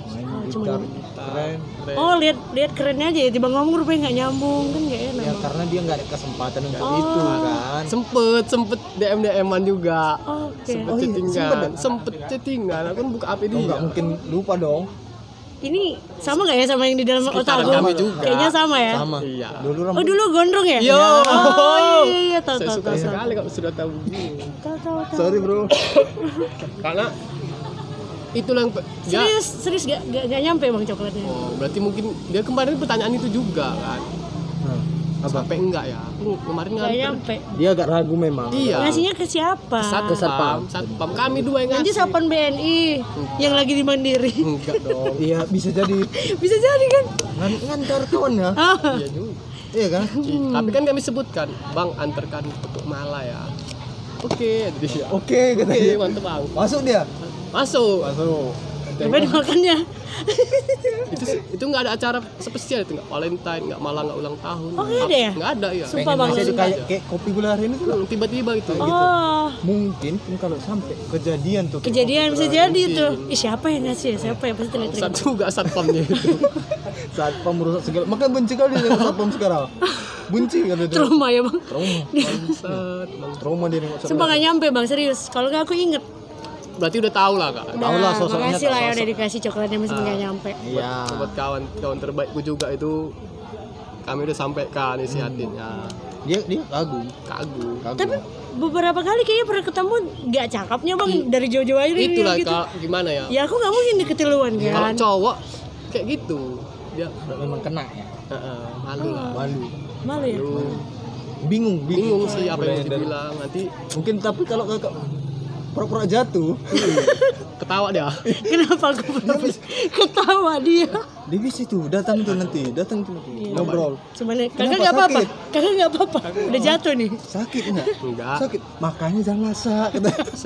main Oh, gitar keren Keren. Oh lihat lihat kerennya aja ya tiba ngomong rupanya nggak nyambung kan nggak enak. ya karena dia nggak ada kesempatan untuk Oh. itu kan sempet sempet dm dman juga Oke. sempet Oh iya, chattingan sempet ya? sempet chattingan aku kan buka hp oh, dia nggak mungkin lupa dong Ini sama nggak ya sama yang di dalam otak kami aku? juga. Kayaknya sama ya. sama iya dulu Oh rambut dulu gondrong ya? Yo. Oh iya tahu saya tahu suka tahu. tahu. sekali kalau sudah tahu Tahu tahu tahu. sorry bro karena itulah yang pe- dia Serius serius gak, gak, gak nyampe bang coklatnya. oh berarti mungkin dia kemarin pertanyaan itu juga kan Nah, apa sampai enggak ya? Aku kemarin Gak nganter. nyampe. dia agak ragu memang. Iya. Ngasihnya ke siapa? Ke satpam. satpam. Kami dua yang Nanti ngasih. sapan BNI yang lagi di Mandiri. enggak dong. Iya bisa jadi. [LAUGHS] Bisa jadi kan? ngan ngantar kawan ya? Ah, iya juga. Iya kan? Ih, tapi kan kami sebutkan bang antarkan untuk Mala ya. Oke. Jadi oke kata oke dia mantep bang. Masuk dia? Masuk. Masuk Coba dimakannya. [LAUGHS] itu itu nggak ada acara spesial itu nggak Valentine nggak malah nggak ulang tahun Oh, nggak ada ya? nggak ada ya Sumpah bang. Sumpah. kayak kayak kopi gula hari ini tuh Hmm, tiba-tiba itu Oh, mungkin pun kalau sampai kejadian tuh kejadian bisa jadi mungkin. tuh. Ih, siapa yang ngasih ya? Siapa yang pasti terlihat satu juga satpamnya itu [LAUGHS] saat merusak segala makanya benci kali dengan satpam sekarang benci kan itu trauma ya bang. trauma trauma dia nengok Sumpah gak nyampe bang serius. Kalau nggak aku inget. Berarti udah tahu lah kak. Udah, Tahu lah sosoknya, makasih lah ya udah dikasih coklatnya meski nggak nyampe. iya. Buat kawan kawan terbaikku juga itu kami udah sampaikan isi hatinya dia dia kagum. Kagum. Kagum. Tapi beberapa kali kayaknya pernah ketemu nggak cakepnya bang dari jauh-jauh aja itulah gitu. Kak, gimana ya? Ya aku nggak mungkin diketiluan kalau kan. cowok kayak gitu. Dia memang kena ya? Heeh, malu lah. Malu. Malu ya. Malu. bingung. Bingung sih apa yang dibilang nanti mungkin tapi kalau kakak pura-pura jatuh [LAUGHS] ketawa dia [LAUGHS] Kenapa aku pernah ketawa dia? dia bisa tuh datang tuh nanti datang tuh nanti Iya. ngobrol Cuman kakak nggak apa-apa. sakit? Kakak nggak apa-apa. Udah jatuh nih. sakit enggak enggak sakit makanya jangan masak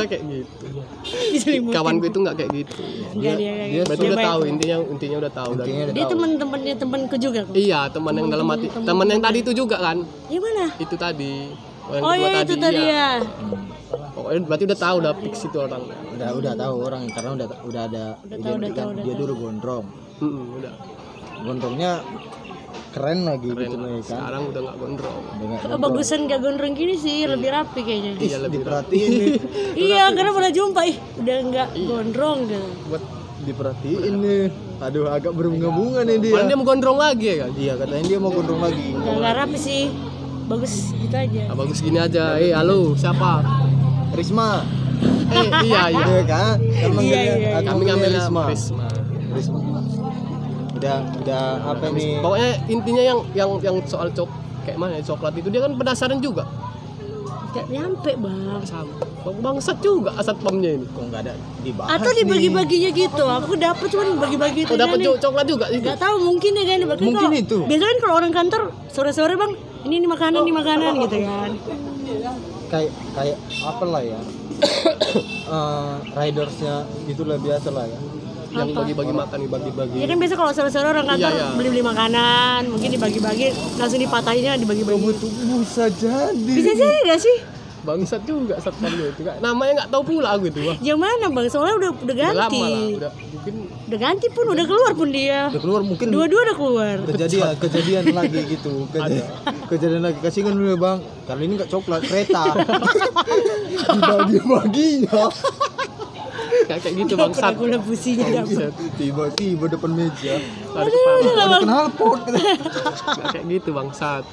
kayak [LAUGHS] gitu Diselimutin. kawanku itu nggak kayak gitu Enggak dia kayak dia gitu. berarti Dia udah tahu intinya intinya udah tahu Intinya udah Dia tahu. teman-temannya temanku juga kok. iya teman yang dalam hati teman yang tadi itu juga kan Gimana? itu tadi Oh iya itu tadi iya. ya. Pokoknya berarti udah tahu udah fix itu orang. Udah udah tahu orang karena udah udah ada Udah tahu, udah tahu, udah dia dulu gondrong. Mm-mm, udah. Gondrongnya keren lagi keren. gitu nih kan? Sekarang udah nggak gondrong. Udah nggak Kebagusan gak gondrong gini sih, lebih rapi kayaknya. iya lebih diperhatiin nih. [LAUGHS] Iya, karena pernah jumpa. Ih, udah nggak gondrong gitu. buat diperhatiin nih. Aduh agak berbunga-bunga nih dia. Padahal dia mau gondrong lagi ya kan? Iya katanya dia mau gondrong lagi. Nggak rapi sih, bagus gitu aja. ah, bagus gini aja. Eh halo siapa Risma eh iya iya [LAUGHS] iya kan Kan manggilnya- iya, iya. aku kami ngambil Risma Risma Risma udah udah apa nih pokoknya intinya yang yang yang soal cok kayak mana ya, coklat itu dia kan penasaran juga Nggak nyampe bang. sama Bang- bangsat juga asat pamnya ini kok nggak ada dibahas Atau dibagi-baginya gitu. Aku dapet cuman bagi-bagi itu. oh dapat coklat juga itu Nggak tahu mungkin ya kan. Bahkan Mungkin kalau- itu. Biasanya kan kalau orang kantor sore-sore bang, ini ini makanan, ini makanan gitu kan. Kayak kayak apa lah ya [COUGHS] Eh, ridersnya itulah biasa lah ya yang bagi-bagi makan dibagi-bagi Ya kan biasa kalau sore-sore orang kantor Iya, iya. beli-beli makanan, mungkin dibagi-bagi, langsung dipatahinnya dibagi-bagi. itu bisa jadi Bisa jadi gak sih? Bangsat juga satpamnya itu Nggak- namanya nggak tahu pula aku itu wah Yang mana bang? Soalnya udah udah udah ganti. lama lah udah. Mungkin Udah ganti pun, udah keluar pun dia. udah keluar mungkin Dua-dua udah keluar. kejadian kejadian [LAUGHS] lagi gitu. Keja- kejadian lagi. Kasih kan dulu ya bang. Kali ini nggak coklat kereta. [LAUGHS] Dibagi baginya. Kayak gitu Pernah bangsat gula businya tiba-tiba depan meja. Udah bang. kenal pot. Nggak kayak gitu bangsat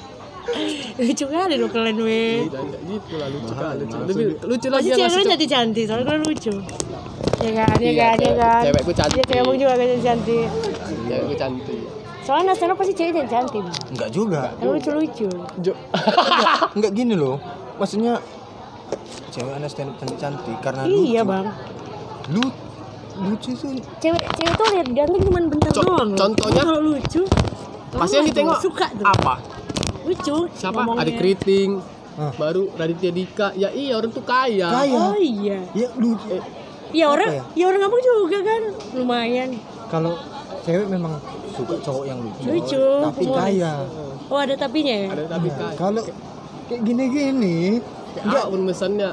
Lucu kali lo kalian weh. jangan kayak gitu lah lucu kali lucu tapi lucu lagi Pasti cewek cantik cantik, soalnya kalian lucu. Ya kan, ya kan, ya cewek- kan. cewekku cantik. Iya, kayak abang juga kan cantik. cewekku cantik Soalnya nasional pasti cewek yang cantik. Bang. nggak juga Yang lucu-lucu. Jo nggak gini loh maksudnya cewek anak stand up cantik cantik karena Iya lucu bang. lu lucu tuh Cewek cewek tuh lihat ganteng cuma bentar Co- doang. contohnya? Kalau lucu. pasti yang ditengok suka tuh. apa Lucu. siapa ngomongnya. adik keriting Hah. baru Raditya Dika ya iya orang tuh kaya kaya Oh iya. ya lucu Ya orang, ya? ya orang kampung juga kan lumayan. kalau cewek memang suka cowok yang lucu, Lucu, tapi kaya Oh ada tapinya ya? ada tapi Nah, kaya kalau kayak gini-gini kayak apa pun pesannya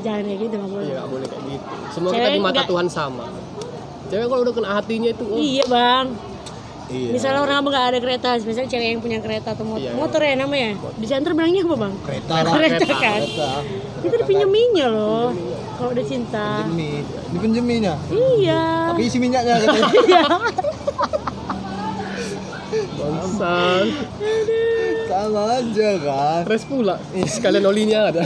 jangan kayak gitu nggak boleh Iya nggak boleh kayak gitu. Semua Cewek kita di mata nggak- Tuhan sama. Cewek kalau udah kena hatinya itu, oh, iya bang Iya. misalnya orang abang nggak ada kereta misalnya cewek yang punya kereta atau motor Iya. motor ya namanya di center bilangnya apa bang kereta lah. kereta kereta, kan Kereta. itu dipinjeminnya loh kalau udah cinta Pinjemi. Dipinjeminya. iya Tapi isi minyaknya katanya. [LAUGHS] Iya. bangsat. Sama aja kan. Res pula. Sekalian olinya ada.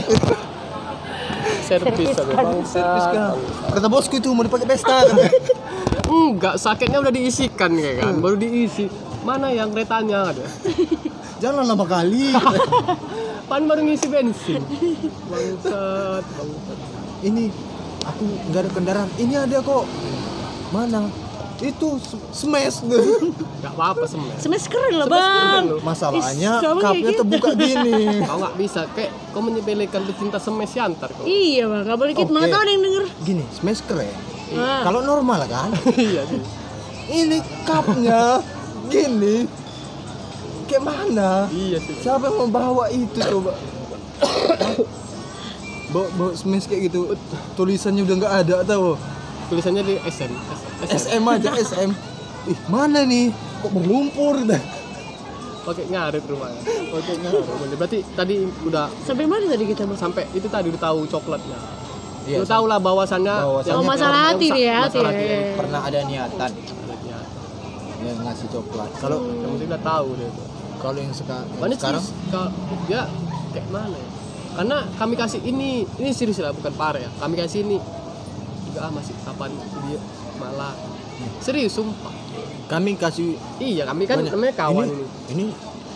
[LAUGHS] Servis sama Servis kan. Kata bosku itu mau dipakai pesta kan. [LAUGHS] Enggak, sakitnya udah diisikan kayak kan, baru diisi. Mana yang keretanya ada? [LAUGHS] Jangan lama kali. [LAUGHS] Pan baru ngisi bensin. Bangsat, bangsat. Ini aku nggak ada kendaraan. Ini ada kok. Mana? Itu smash [LAUGHS] Enggak apa-apa sebenarnya. Smash keren lah Smash bang keren. Masalahnya cupnya gitu. terbuka gini. Kau nggak bisa, kayak kau menyepelekan pecinta semes antar kau. iya bang nggak boleh gitu mana Oke. tahu ada yang denger Gini, smash keren. Ah. Kalau normal kan. [LAUGHS] Iya sih. Ini cupnya gini. Kayak mana? Iya sih. Siapa yang membawa itu coba? bawa, bawa smash kayak gitu tulisannya udah nggak ada tau Tulisannya di SM. SM aja SM ih mana nih kok berlumpur dah Pakai ngarit rumahnya. Pakai ngarit. Berarti tadi udah sampai mana tadi kita sampai itu tadi udah tahu coklatnya. Iya, Lu tahu lah bahwasannya Bahwasannya oh masalah hati nih ya hati ya, pernah ada niatan ya ngasih coklat kalau yang penting udah tahu deh itu. kalau yang seka- yang Mana sekarang kalau dia kayak mana ya? Karena kami kasih ini, ini serius lah bukan parah ya. Kami kasih ini juga ah masih kapan dia malah serius sumpah. kami kasih Iya kami kan banyak. namanya kawan ini, ini. ini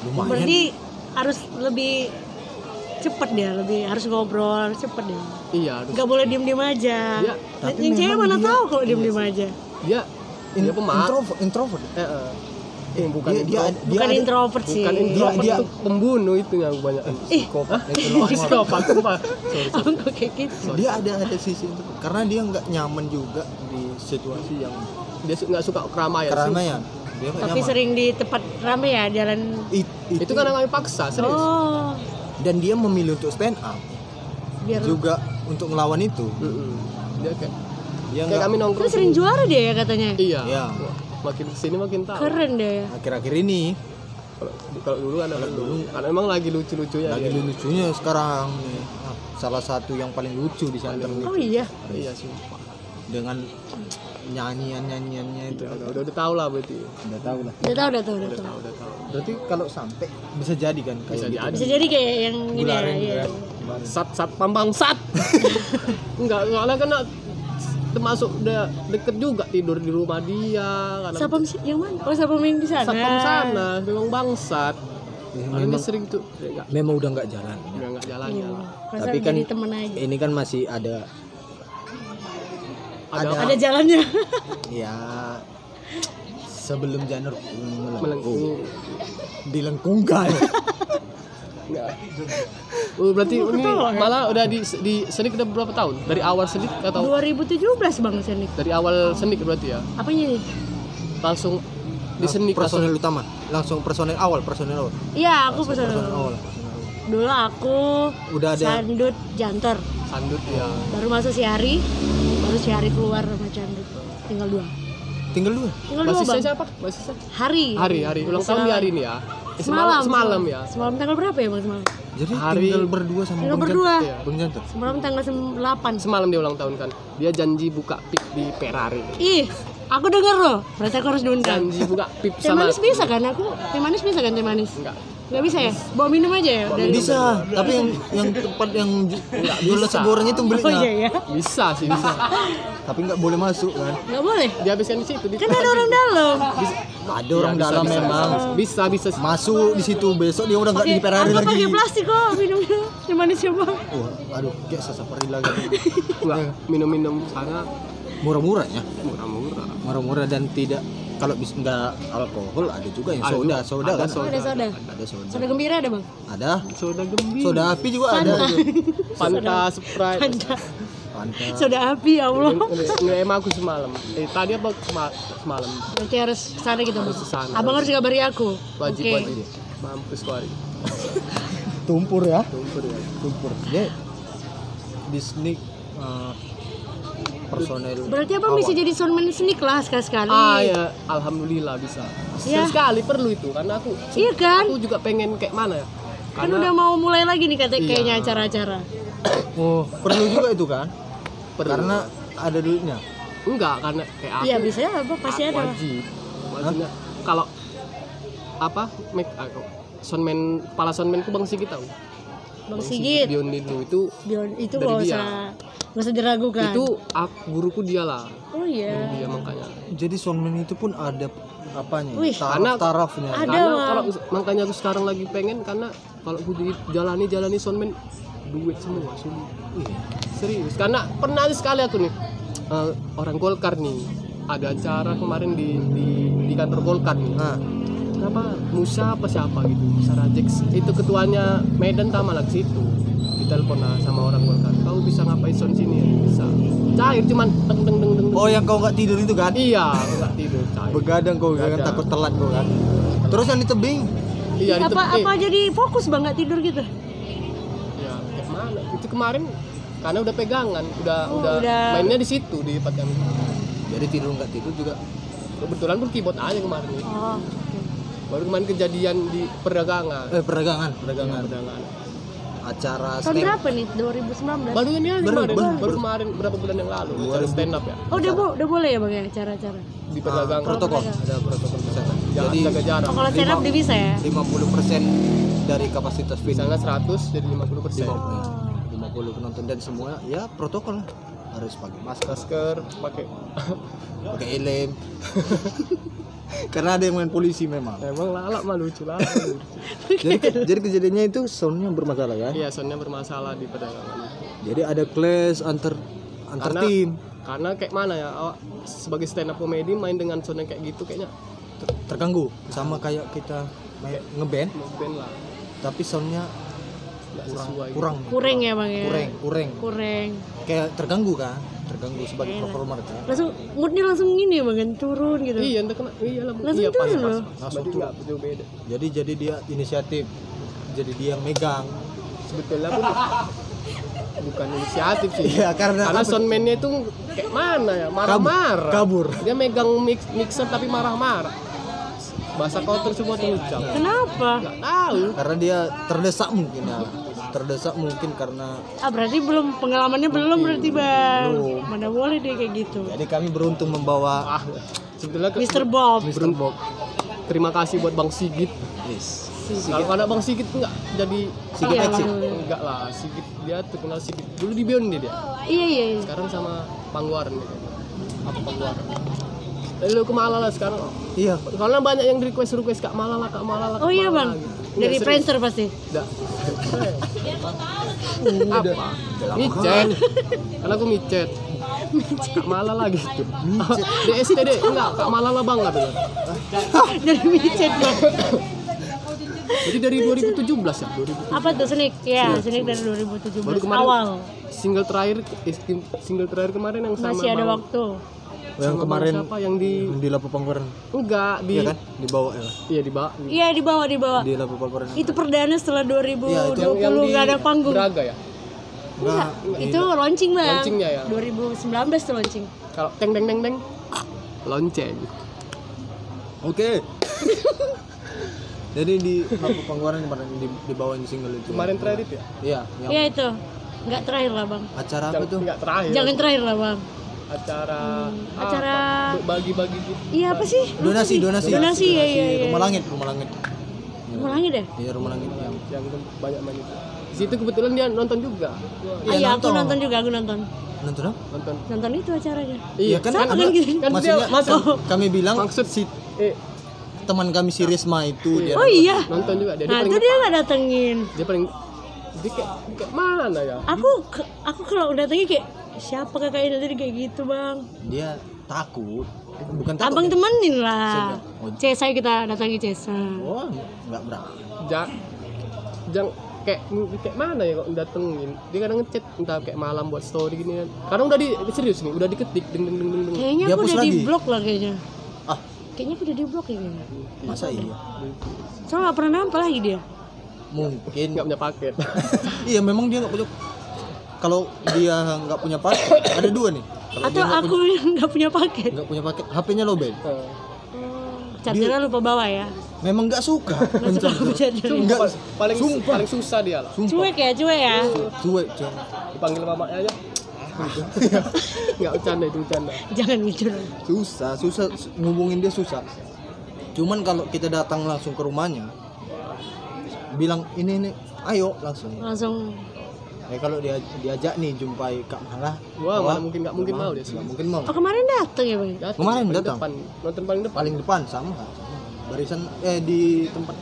lumayan berarti harus lebih cepet dia lebih harus ngobrol cepet dia Iya harus. nggak boleh diem diem aja Iya, tapi yang cewek mana dia- tahu kalau diem iya diem sih. aja Dia In- dia pemaaf. introvert introvert Eh, eh. Eh, bukan dia, dia, intro- ada- dia bukan ada- introvert sih bukan introvert dia- itu pembunuh itu yang banyak. ih itu luar. [LAUGHS] psikopat sumpah. Sorry, sorry. aku kok kayak gitu dia ada ada sisi itu karena dia nggak nyaman juga di situasi yang Dia nggak suka keramaian. keramaian dia tapi nyaman sering di tempat rame ya jalan It- Itu kan kami paksa, serius. oh dan dia memilih untuk stand up biar juga untuk melawan itu Mm-mm. Dia kayak dia kayak nggak kami nongkrong. Terus sering juara dia ya katanya Iya. Iya. Makin ke sini makin tahu. keren deh ya akhir-akhir ini Kalau kalau dulu kan kalau dulu kan emang lagi lucu-lucunya lagi dia. lucunya sekarang nih Ah, salah satu yang paling lucu di sana oh iya Iya sumpah. dengan nyanyian nyanyiannya itu Udah, udah, udah, udah tahu lah berarti. udah tahu lah udah tahu udah tahu udah Udah tahu tahu, udah tahu. berarti kalau sampai bisa jadi kan kayak Bisa gitu jadi. bisa jadi kayak yang ini ya, iya. kan. Sat sat pambang sat. [LAUGHS] Enggak, soalnya kan termasuk udah deket juga tidur di rumah dia karena Sapam si- yang mana? Oh sapam yang di sana. satpam sana memang bangsat Ya, memang sering tuh ya, memang udah nggak jalan enggak enggak jalan Iya. jalan Rasa Tapi kan- jadi temen aja. ini kan masih ada ada, Ada- jalannya. [LAUGHS] ya sebelum janur melengkung dilengkungkan enggak Oh, berarti Gua ini kan? malah udah di di senik udah berapa tahun? Dari awal senik atau 2017 Bang Senik. dari awal senik berarti ya? Apanya nih? Langsung di senik langsung personel utama langsung personel awal personel awal Iya, aku personel awal Dulu aku udah ada Sandut Jantor. sandut ya. Baru masuk si Hari, baru si Hari keluar sama Candut. Tinggal dua. tinggal dua Tinggal dua Basisnya Bang. siapa? Basisnya? Hari. Hari, hari. Ulang tahun di hari ini ya. Eh, Semalam. semalam ya. Semalam tanggal berapa ya Bang semalam? jadi Hari- tinggal berdua sama Tinggal Bang berdua. Iya. Bang Janto Semalam tanggal 8. Semalam dia ulang tahun kan. Dia janji buka pip di Ferrari. Ih, aku denger loh. Berarti aku harus diundang. Janji buka pip Teh sama manis bisa kan aku? Teh manis bisa kan teh manis? Enggak. Nggak bisa ya? Bawa minum aja ya? Dari- bisa tapi yang yang tempat yang ju- jual nasi bisa. goreng itu Oh belinya iya ya? Bisa sih bisa. [LAUGHS] tapi nggak boleh masuk kan Nggak boleh? Dihabiskan di situ. Di Kan ada orang dalam. ada orang bisa, dalam bisa, memang Bisa bisa. bisa. masuk di situ besok dia udah nggak di Ferrari aku lagi pakai plastik kok minumnya. Teh manis coba. Wah, aduh kayak sasapari lagi Enggak minum-minum sana murah-murah ya murah-murah. Murah-murah dan tidak kalau bis nggak alkohol ada juga yang Ada soda soda Ada kan soda. ada soda. ada soda Soda gembira ada bang? ada Soda gembira. soda api juga ada Fanta, [LAUGHS] Sprite. Fanta. Soda api ya Allah. Nge-em aku semalam. Eh tadi apa semalam? Berarti harus sana gitu bang. Harus ke sana. Abang harus kabari aku. Wajib Oke. wajib. Mampus kau hari. tumpur ya Tumpur ya. tumpur dia di sneak eh, personel Berarti abang bisa jadi soundman seni kelas sekali sekali. ah ya alhamdulillah bisa Ya. sekali perlu itu karena aku Iya kan? aku juga pengen kayak mana ya Kan karena udah mau mulai lagi nih kata Iya. kayaknya acara-acara. oh perlu juga itu kan perlu. karena ada duitnya enggak karena kayak aku Iya bisa ya, abang pasti ada. wajib wajibnya kalau apa make aku soundman kepala soundmanku bang Sigit tahu Bang Sigit. Bion Dino itu Bion itu Dari gak dia. usah gak usah diragukan. itu aku, guruku dia lah. Oh iya. dia makanya. Jadi soundman itu pun ada apanya Wih. Karena- taraf-tarafnya Ada, karena kalau makanya aku sekarang lagi pengen karena kalau aku jalani jalani soundman duit semua sulit Ih, serius. Karena pernah sekali aku nih eh, orang Golkar nih ada acara kemarin di di, di kantor Golkar nih. Nah. Kenapa Musa apa siapa gitu? Musa Rajex. Itu ketuanya Medan sama lagi situ ditelepon lah sama orang Golkar kau bisa ngapain sound sini? Ya bisa. Cair cuman deng deng deng deng. oh yang kau nggak tidur itu kan? Iya aku nggak tidur cair. Begadang kau kan Begadang. takut telat kau kan? Terus yang di tebing iya di apa apa jadi fokus bang nggak tidur gitu? ya kayak mana? Itu kemarin karena udah pegangan udah Oh, udah, udah. mainnya di situ di tempat kami jadi tidur nggak tidur juga? Kebetulan pun keyboard aja kemarin. Oh. baru kemarin kejadian di perdagangan. Eh perdagangan. Perdagangan perdagangan acara Tahun stand berapa nih? 2019. baru ini aja Baru- kemarin baru- baru kemarin berapa bulan yang lalu acara stand up ya Oh udah bo udah boleh ya bang ya acara-acara. di perdagangan protokol perdagangan. ada protokol kesehatan jadi jaga jarak Oh kalau stand up dia bisa ya? 50% dari kapasitas venue misalnya 100 jadi 50 persen Lima- 50 penonton dan semua ya protokol lah. Harus pakai masker masker pakai [LAUGHS] pakai helm. [LAUGHS] Karena ada yang main polisi memang. Emang lalak mah lucu lah. [LAUGHS] Jadi jadi kejadiannya itu soundnya bermasalah kan iya soundnya bermasalah di perdagangan jadi ada clash antar antar Karena- tim? karena kayak mana ya awak sebagai stand up comedy main dengan sound yang kayak gitu kayaknya ter- terganggu. Sama kayak kita main ngeband. Ngeband lah. Tapi soundnya nggak kurang sesuai kurang. Kurang ya bang ya? kurang kurang. Kurang. kayak terganggu kan? Terganggu sebagai Enak. performer kan? Langsung moodnya langsung gini ya bang kan turun gitu. iya entah kena iya lah Langsung iya pas turun pas loh. Langsung jauh beda. Jadi jadi dia inisiatif. Jadi dia yang megang. Sebetulnya pun bukan inisiatif sih. Iya, karena karena soundman-nya itu kayak mana ya? Marah-marah. Kabur. dia megang mix mixer tapi marah-marah bahasa kotor semua terucap Kenapa? nggak tahu karena dia terdesak mungkin ya terdesak mungkin karena Ah berarti belum pengalamannya belum berarti bang. Belum. Mana boleh deh kayak gitu. jadi kami beruntung membawa ah sebetulnya ke, Mr. Bob. Mr. Bob terima kasih buat bang Sigit yes. kalau ada bang Sigit nggak jadi Sigit Iya, Exit. enggak lah Sigit dia terkenal Sigit dulu di Beyond dia, dia Iya iya. iya. sekarang sama Pangguaran dia apa Pangguaran Eh, lu ke Malala sekarang iya karena banyak yang request request kak Malala kak Malala Kak Oh iya Malala, bang. gitu. Dari Iya, serius. Friendster pasti. Enggak. apa micet karena aku micet kak Malala gitu di STD enggak kak Malala bang bilang [LAUGHS] Dari micet bang. jadi dari 2017 ya 2000 Apa tuh Sonic? Ya Sonic dari 2017 Baru kemarin awal. single terakhir eh, single terakhir kemarin yang sama Masih ada Bang- waktu. Yang sama kemarin siapa yang di di Lapu Pangkuran enggak di iya kan dibawa ya iya di bawah Iya di bawah di bawah. di Lapu Pangkuran Itu perdana setelah 2020 Iya, itu yang di nggak ada panggung. Braga ya enggak Itu launching bang. Launchingnya ya? 2019 tuh launching. kalau teng teng teng teng lonceng oke [LAUGHS] jadi di Lapu Pangkuran kemarin di, dibawain single itu kemarin terakhir itu ya iya yang Iya itu. Nggak terakhir lah bang. acara apa tuh enggak terakhir Jangan terakhir lah bang. Acara acara- bagi-bagi gitu Iya apa sih? Donasi donasi Donasi ya iya iya. rumah langit rumah langit Rumah langit deh. iya rumah langit yang yang banyak itu di situ kebetulan dia nonton juga Ah, iya aku nonton juga aku nonton. nonton apa? nonton Nonton itu acaranya. Iya kan, Sama ada- kan gitu. kan maksudnya dia masuk kan kami bilang maksud si eh teman kami si Risma itu dia Oh iya. nonton juga dia, Nah itu dia nggak datengin. dia paling dia kayak, kayak mana ya Aku ke- aku kalau udah datengin kayak siapa kakaknya tadi kayak gitu bang. dia takut bukan takut Abang ya. temenin lah. Oh. Cesa kita datangi Cesa. oh nggak berani ja, jang kayak kayak mana ya kok datengin dia kadang ngechat entah kayak malam buat story gini kan kadang udah di serius nih udah diketik deng deng deng deng deng Kayaknya aku udah di lagi? blok lah kayaknya. ah Kayaknya aku udah di blok ya kayaknya. masa iya Soalnya nggak pernah nampak lagi dia. mungkin nggak punya paket iya memang dia nggak punya kalau dia nggak punya paket [COUGHS] ada dua nih. Kalau Atau aku yang nggak punya paket. nggak punya paket HP-nya lobel Eh, Chargernya lupa bawa ya. memang nggak suka. Nggak paling Sumpah. paling susah dia lah. Sumpah. Cuek ya, cuek ya. cuek cuek. Dipanggil mamanya aja. [LAUGHS] Nggak bercanda itu bercanda. Jangan gitu. susah susah. Ngubungin dia susah. Cuman kalau kita datang langsung ke rumahnya bilang ini ini ayo langsung. Langsung ya kalau dia diajak nih jumpai kak Malah. Wah mana mungkin nggak mungkin mau dia sih. mungkin mau. Oh kemarin datang ya bang? Datang, Kemarin paling datang. depan. Nonton paling depan. Paling depan sama barisan eh di tempat.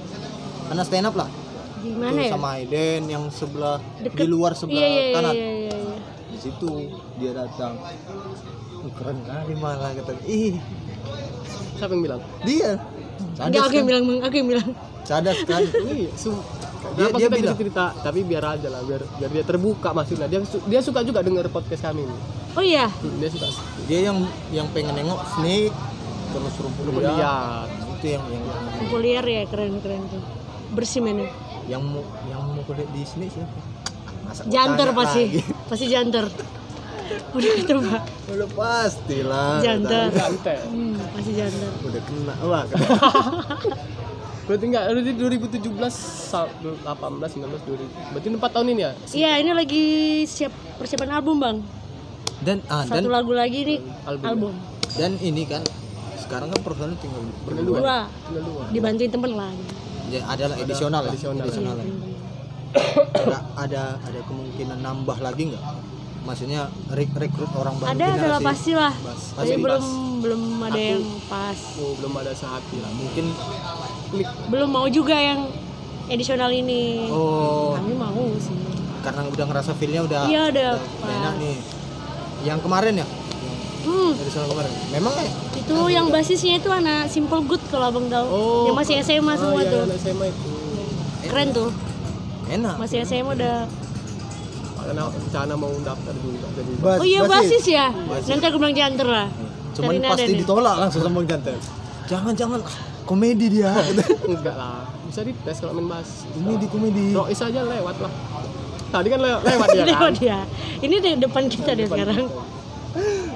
Anak stand up lah. Di mana ya? sama Aiden yang sebelah Deket. di luar sebelah Iya iya iya kanan. iya. iya, iya. di situ dia datang. Keren kali malah kata ih. Siapa yang bilang? Dia Enggak aku yang kan bilang bang, aku yang bilang. cadas kan [LAUGHS] iya Dia- Kenapa dia kita bilang. cerita tapi biar aja lah biar biar dia terbuka maksudnya dia su- dia suka juga denger podcast kami ini Oh iya, Hmm, dia suka dia yang yang pengen nengok snake terus rumput liar lihat itu yang yang kumpul liar ya keren keren tuh. Bersih mainnya. yang mau yang mau kuliah di snake siapa Masa tanya pasti, lagi? pasti janter. [LAUGHS] Udah ketebak. udah pastilah Janter. santai Hmm, pasti janter. udah kena wah [LAUGHS] berarti enggak berarti 2017 sa- 18 19 2000 berarti 4 tahun ini ya Iya ini lagi siap persiapan album bang. dan ah dan Satu lagu lagi nih album, album. dan ini kan sekarang kan personil tinggal berdua Dua. Dibantuin temen lah. ya, adalah edisional lah edisional. edisional lah. Nggak ada ada kemungkinan nambah lagi nggak maksudnya rek rekrut orang baru Ada adalah generasi. pasti Tapi pasti belum pas. belum ada Aku- yang pas. oh, belum ada sehati lah mungkin klik Belum mau juga yang edisional ini. oh Kami mau sih. karena udah ngerasa feelnya udah Iya, udah udah enak nih yang kemarin ya Hmm, edisional kemarin memang ya itu yang basisnya itu anak Simple Good kalau abang tahu. Oh, yang masih SMA ah, semua iya, tuh. SMA itu Keren tuh. enak Masih SMA udah. Karena rencana mau daftar juga jadi Bas- Oh iya basis ya. Basis. Nanti aku bilang janter lah. cuman Cari pasti nih. ditolak langsung sama jantan jangan jangan ah, komedi dia [LAUGHS] enggak lah bisa dites kalau main bass komedi komedi Rois aja lewat lah tadi kan le- lewat dia [LAUGHS] Lewat kan dia. Ini di depan kita dia sekarang.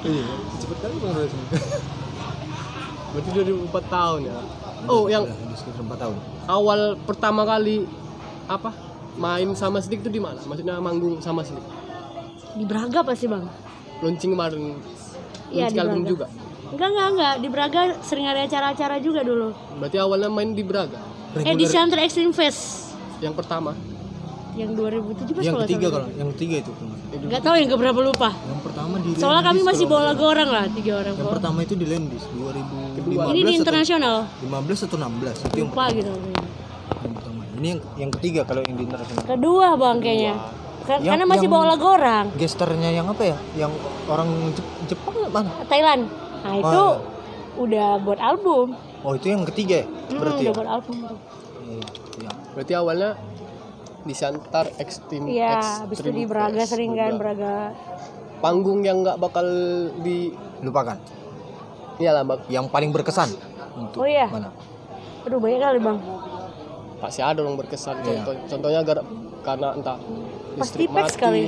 iya cepet kali bang Roy. [LAUGHS] berarti 2004 tahun ya oh yang Udah, di sekitar 4 tahun awal pertama kali apa main sama Sdik itu di mana maksudnya manggung sama Sdik Di Braga pasti bang. launching kemarin Iya, launching di album Braga. juga Enggak enggak enggak. Di Braga sering ada acara-acara juga dulu. berarti awalnya main di Braga Eh di Center Extreme Fest yang pertama yang 2017 yang kalau ketiga salah. kalau yang ketiga itu Enggak tahu yang keberapa lupa. yang pertama di Soalnya kami Lendis masih lagu orang lah, tiga orang. yang pertama itu di Lendis 2015 Kedua. Ini di internasional. 15 atau 16 itu yang Lupa gitu. yang pertama ini yang yang ketiga kalau yang di internasional Kedua bang kayaknya. Kan- Yang- Karena masih yang- bawa lagu orang. gesternya yang apa ya yang orang Jep- Jepang mana Thailand. Nah itu Oh. udah buat album. oh itu yang ketiga ya Hmm, berarti udah ya buat album tuh. Iya, iya. berarti awalnya di Santar Extreme Iya, habis itu di Braga sering kan Braga. Panggung yang nggak bakal di lupakan iyalah bak yang paling berkesan untuk Oh iya. mana Aduh banyak kali bang. Pasti ada dong berkesan Iya. contoh contohnya gara, karena entah Pas listrik Tipex mati. kali.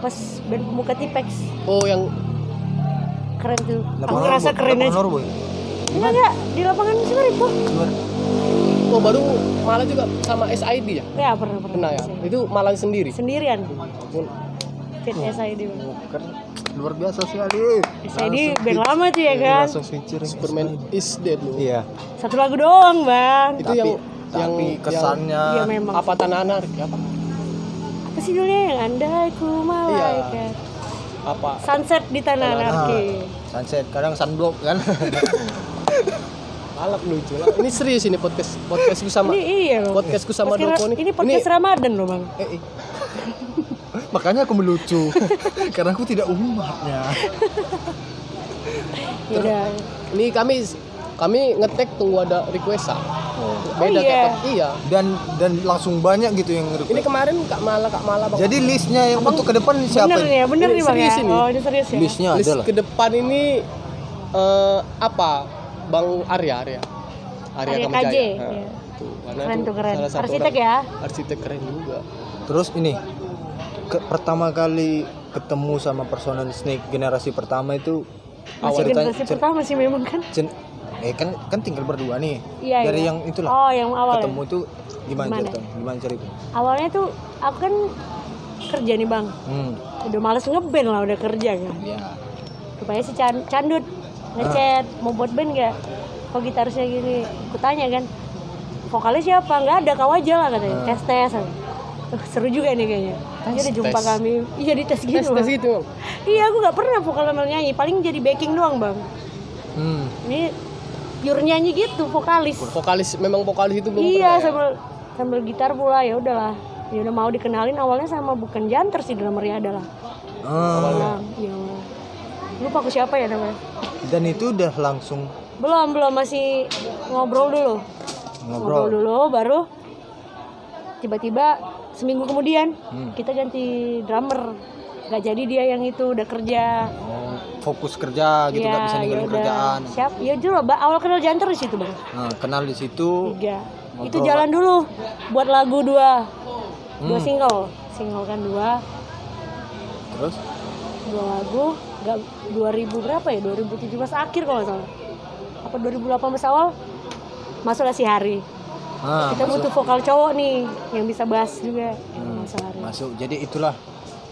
Pas band muka Tipex. oh yang Keren tuh. Aku ngerasa keren aja. Enggak enggak di lapangan tuh. Luar. oh baru malah juga sama SID ya Ya pernah pernah. pernah ya itu malah sendiri Sendirian. Fit SID. Bang. Keren. luar biasa sekali SID band lama tuh ya kan. langsung featuring Superman is dead loh iya Satu lagu doang bang. itu tapi, yang yang tapi kesannya Iya memang. yang apa tanah anarki apa Apa sih judulnya yang andai ku malaikat. apa Sunset di tanah anarki. sunset kadang sunblock kan [LAUGHS] alap lucu lah ini serius ini podcast podcastku sama Ini iya loh. podcastku sama Podcast- Doko nih Ini podcast Ramadan loh bang. eh, eh, [LAUGHS] makanya aku melucu [LAUGHS] karena aku tidak umatnya Udah. ini kami kami ngetek tunggu ada request beda Oh, iya. kayak iya dan dan langsung banyak gitu yang request. ini kemarin kak Mala kak Mala bang jadi listnya yang untuk ke depan siapa Bener ya, bener Ini nih bang ya. serius ini. Oh ini serius ya. listnya list ada lah ke depan ini eh, apa bang Arya Arya Arya, Arya KJ, Nah, iya. itu. Karena Keren tuh, keren. salah satu Arsitek orang- ya. arsitek keren juga terus ini ke- pertama kali ketemu sama personal Snake generasi pertama itu Masih ceritanya generasi cer- pertama sih memang kan. Eh kan kan tinggal berdua nih Iya, dari iya. yang itulah Oh, yang awal. ketemu tuh gimana, Gimana? cerita gimana cerita Awalnya tuh aku kan kerja nih, Bang. hmm Udah males ngeband lah udah kerja kan. ya Rupanya si Can Candut ngechat mau buat band gak? Kok gitarisnya gini? Aku tanya kan. Vokalis siapa? Nggak ada, kau aja lah katanya. Ah. Tes tes. Uh, seru juga nih kayaknya. Dia udah jumpa tes. kami. Iya di tes gitu. tes tes gitu. Iya, aku nggak pernah vokal sama nyanyi. Paling jadi backing doang, Bang. hmm Ini pure nyanyi gitu, vokalis. vokalis memang vokalis itu belum iya, pernah ya? sambil sambil gitar pula ya udahlah. Ya udah mau dikenalin awalnya sama bukan janter sih dalam Riada lah. Ah, Nah, ya. Lupa aku siapa ya namanya. dan itu udah langsung Belum, belum masih ngobrol dulu. Ngobrol ngobrol dulu baru tiba-tiba seminggu kemudian Hmm. kita ganti drummer. Gak jadi dia yang itu udah kerja. Oh, fokus kerja gitu nggak bisa ninggalin ya udah. kerjaan Siap, ya dulu awal kenal janter di situ bang. nah, kenal di situ Tiga. Ngobrol, Itu jalan dulu buat lagu dua, dua Hmm. single, single kan dua, terus dua lagu. Gak 2000 berapa ya? 2017 akhir kalau nggak salah. Apa 2018 awal? Masuklah si Hari. ah, Kita butuh vokal cowok nih yang bisa bass juga. Hmm. Masuk masuk jadi itulah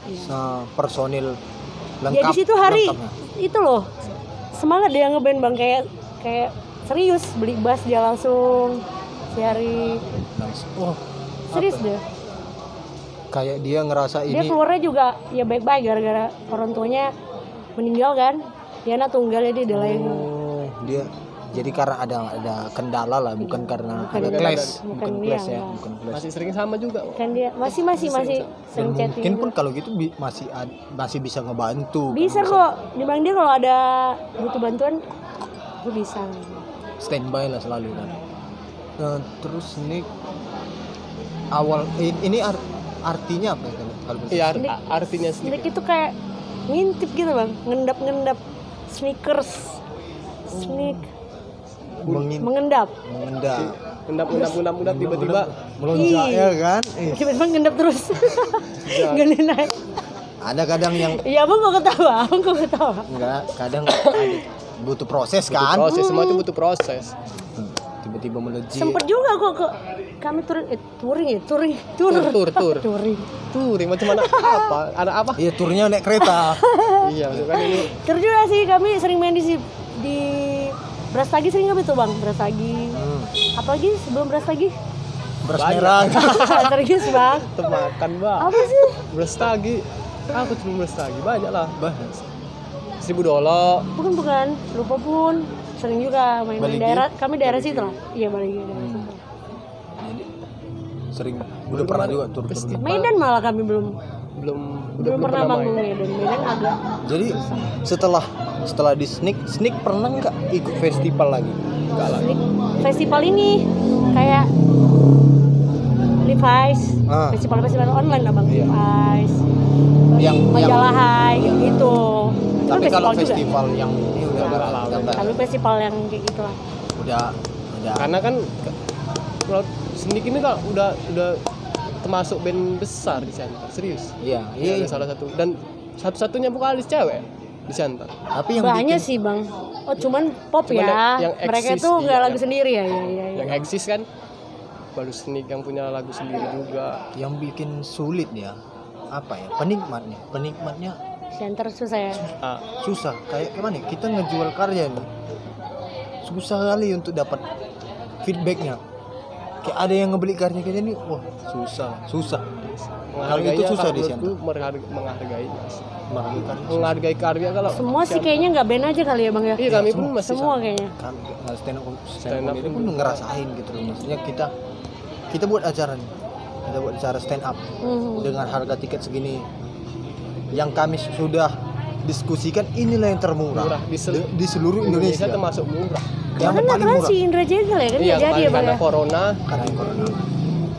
Iya. personil Ya lengkap di situ Hari lengkapnya. itu loh semangat dia ngeband bang kayak kayak serius beli bass dia langsung si Hari oh serius deh. kayak dia ngerasa Dia ini keluarnya juga ya baik-baik gara-gara orang tuanya meninggal kan. Dia anak tunggal ya dia udah lain. oh dia jadi karena ada ada kendala lah bukan karena Bukan ada clash bukan bukan iya, clash ya enggak. bukan clash. Masih sering sama juga Bang. Kan dia masih masih masih sering chatting. mungkin pun kalau gitu bi- masih ad- masih bisa ngebantu. Bisa kok. Dimang dia kalau ada butuh bantuan gue bisa. standby lah selalu kan. Nah, terus ini awal ini ar- artinya apa ya kalau bahasa iya ar- Sneak- artinya Sneak itu kayak ngintip gitu bang, ngendap-ngendap sneakers, sneak, Mengin- mengendap. mengendap. Undap undap undap undap tiba-tiba. melonjak ya kan? Tiba-tiba ngendap terus, gak naik. ada kadang yang Iya abang kok ketawa, abang kok ketawa. enggak kadang ada butuh proses kan? proses semua itu butuh proses. Hmm, tiba-tiba melejit. Sempet juga kok ke kami touring, eh, touring ya, touring, tour, tur tur tur touring. touring macam mana? Apa? Ada apa? Iya turnya naik kereta. Iya maksudnya kan ini Tur juga sih kami sering main di si- di Brastagi sering nggak tuh bang Brastagi hmm. apalagi sebelum Brastagi beras Banyak. merah. [LAUGHS] Serius bang. Temakan bang. Apa sih? Berstagi aku cuma berstagi banyak lah seribu dolar bukan bukan. Lupa pun. Sering juga. Main, main Baligi? daerah kami daerah situ lah. iya balik daerah situ. Jadi, sering. Udah pernah juga tur tur Festival. Medan malah kami belum belum udah belum pernah manggung main. Medan Medan agak jadi setelah setelah di sneak sneak pernah nggak ikut festival lagi enggak lah Sneak festival ini kayak Levi's Ah. festival festival online lah bang Iya. Levi's Yang- majalah Hai kayak gitu Itu tapi kalau juga. festival yang ini udah Enggak nggak lah, udah nggak. tapi festival yang kayak gitu lah udah udah karena kan kalau sendik ini kan udah udah termasuk band besar di sana serius. Iya iya iya, iya. salah satu. Dan satu-satunya vokalis cewek di sana tapi yang banyak bikin sih bang. Oh cuman pop Cuman ya. yang- yang mereka eksis, tuh nggak iya, lagu yang- sendiri ya iya iya iya. yang eksis kan baru Sneak yang punya lagu sendiri juga. Yang bikin sulit ya apa ya? Penikmatnya penikmatnya center susah ya. Ah, susah. Kayak gimana ya, kita ngejual karya nih susah kali untuk dapat feedbacknya kayak ada yang ngebeli karya kita nih wah susah. Susah. Kalau itu susah di sana menghargai. Menghargai Menghargai karya menghargai karya kalau semua sih kayaknya nggak band aja kali ya bang ya? Iya kami pun masih semua kayaknya. Kan nah, stand up stand up itu pun ngerasain gitu loh. Maksudnya kita kita buat acara nih kita buat acara stand up Mhm. dengan harga tiket segini. Yang kami sudah diskusikan inilah yang termurah. Murah. Di sel- di, di seluruh Indonesia Indonesia, termasuk murah. Yang aturan murah. si Indra Jegel ya kan? Iya jadi ya karena ya? corona. Karena corona.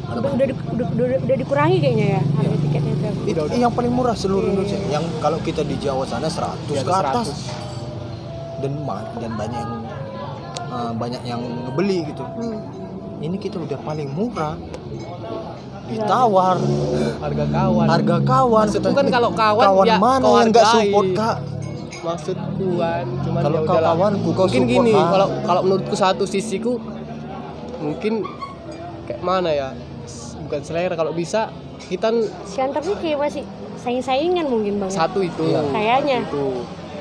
Udah, udah, di- udah, udah, udah dikurangi kayaknya ya harga tiketnya itu. Itu yang paling murah seluruh Indonesia. yang kalau kita di Jawa sana 100 Di ke atas atas. Dan dan banyak yang uh, banyak yang ngebeli gitu. Hmm. ini kita udah paling murah ditawar. Harga kawan harga kawan Maksudku kan kalau kawan, kawan ya mana yang nggak support kak? Maksudku kan cuman Kalau ya kau kawanku, kau mungkin support, gini kalau kalau menurutku satu sisiku mungkin kayak mana ya? Bukan selera kalau bisa kita si Antar sih kayak masih saing-saingan mungkin bang. Ya? satu itu. Kayaknya. itu.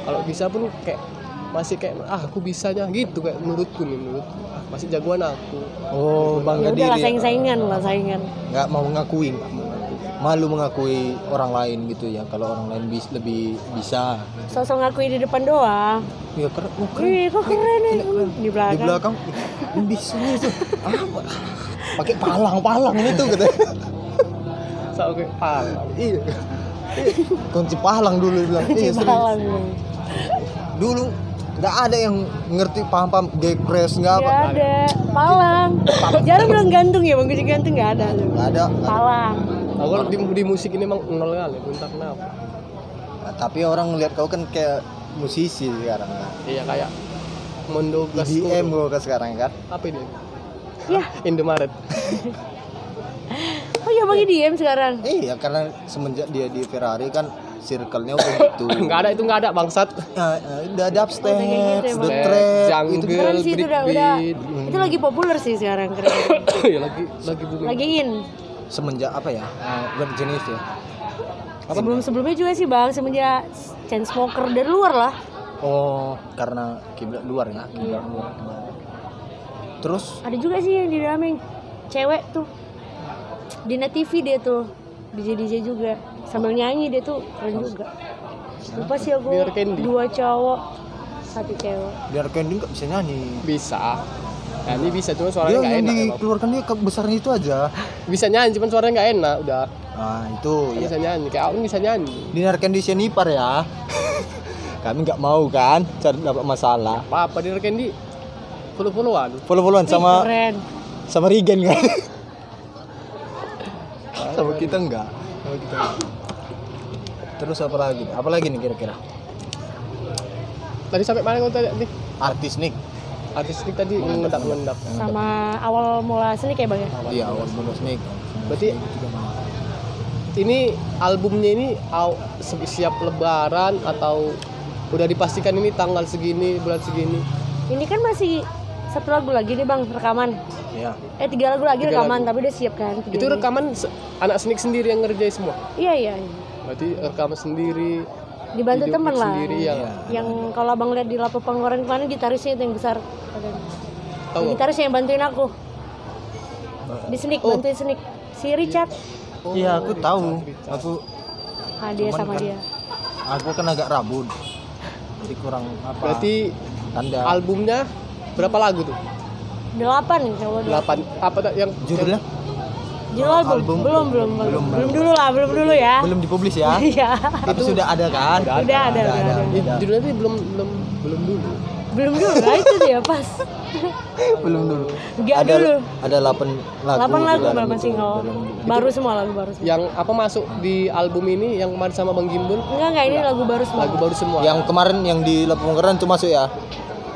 Kalau bisa pun kayak masih kayak ah aku bisanya gitu kayak menurutku nih menurut ah, masih jagoan aku. Oh ya bangga udah lah diri ya. saing-saingan lah saingan. Nggak mau mengakui nggak mau mengakui. malu mengakui orang lain gitu ya kalau orang lain bis, lebih bisa. Sosok ngakui di depan doang. Ya keren oh, keren. Wih, kok keren nih di di belakang. belakang "Ih, bisa itu apa? Pakai palang palang itu gitu. So oke paham iya. Kunci palang dulu bilang. Iya serius. Cipalang. dulu nggak ada yang ngerti paham paham. Gepres nggak apa. Ada. Palang. Jarang bilang gantung ya bang, kunci gantung nggak ada. nggak ada Palang. aku di, di musik ini emang nol kali entah kenapa. Nah, tapi orang ngeliat kau kan kayak musisi sekarang kan? Iya kayak Mondo Gas EDM gue ke sekarang kan? Apa ini? Ya, [LAUGHS] Indomaret. Oh ya bagi diem sekarang. iya karena semenjak dia di Ferrari kan circle-nya udah [COUGHS] gitu nggak ada itu nggak ada bangsat Nah, udah dubstep, Oh, gitu the emang. trap, jungle itu Keren sih itu udah, udah itu lagi populer sih sekarang keren. [COUGHS] ya lagi lagi booming lagi in. semenjak apa ya? Uh, Genius ya. Sebelum sebelumnya juga sih bang, semenjak Chainsmoker dari luar lah. Oh, karena kiblat luar ya, kiblat luar. Terus Ada juga sih yang di dalamnya cewek tuh. Di Net TV dia tuh DJ DJ juga sambil nyanyi dia tuh keren juga. Lupa sih aku Biar Candy. dua cowok satu cewek. biar Candy nggak bisa nyanyi. bisa nah, ini bisa cuma suaranya nggak yang enak dikeluarkan dia kebesarnya itu aja. bisa nyanyi cuman suaranya nggak enak udah Nah, itu ya. bisa nyanyi kayak aku bisa nyanyi Dengarkan di Senipar ya. [LAUGHS] Kami nggak mau kan cari dapat masalah. apa apa di Candy puluh puluhan Follow-followan Ih, sama keren. sama Regen kan. [LAUGHS] sama kita enggak. Sama kita. Terus apa lagi? Apa lagi nih kira-kira? tadi sampai mana kau tadi nih Artis nih. artistik tadi ngendak ngendak Sama awal mula seni kayak bang ya. Iya, awal mula Snake. berarti ini albumnya ini siap lebaran atau udah dipastikan ini tanggal segini bulan segini Ini kan masih satu lagu lagi nih bang rekaman. Iya. Eh tiga lagu lagi Tiga rekaman lagu. tapi udah siap kan. tiga itu ini. rekaman se- anak snik sendiri yang ngerjain semua Iya iya. iya. berarti rekaman sendiri Dibantu klip lah. sendiri ya Iya. Yang kalau abang lihat di lapo penggoren kemarin gitarisnya itu yang besar. Yang tahu nggak? Gitarisnya yang bantuin aku. Di sneak Oh. bantuin sneak. Si Richard. Iya, aku tahu. Aku Ah dia Cuman sama kan- dia. aku kan agak rabun. Jadi kurang apa? berarti tanda albumnya berapa lagu tuh Delapan nih coba dulu. delapan apa tak yang judulnya Judul album. Album. Belum, belum, belum, Belum, belum, dulu lah, belum dulu ya. belum dipublis ya. [LAUGHS] Iya. Tapi sudah ada kan? Udah Udah ada, udah ada. Ih, judulnya tuh belum belum belum dulu Belum dulu, nah itu dia pas. [LAUGHS] belum dulu. Enggak ada dulu. ada 8 lagu. Delapan lagu dalam berapa single? Baru semua lagu baru semua. yang apa masuk di album ini yang kemarin sama Bang Gimbul Enggak enggak ini lagu baru semua. lagu baru semua Yang kemarin yang di Keren itu masuk ya?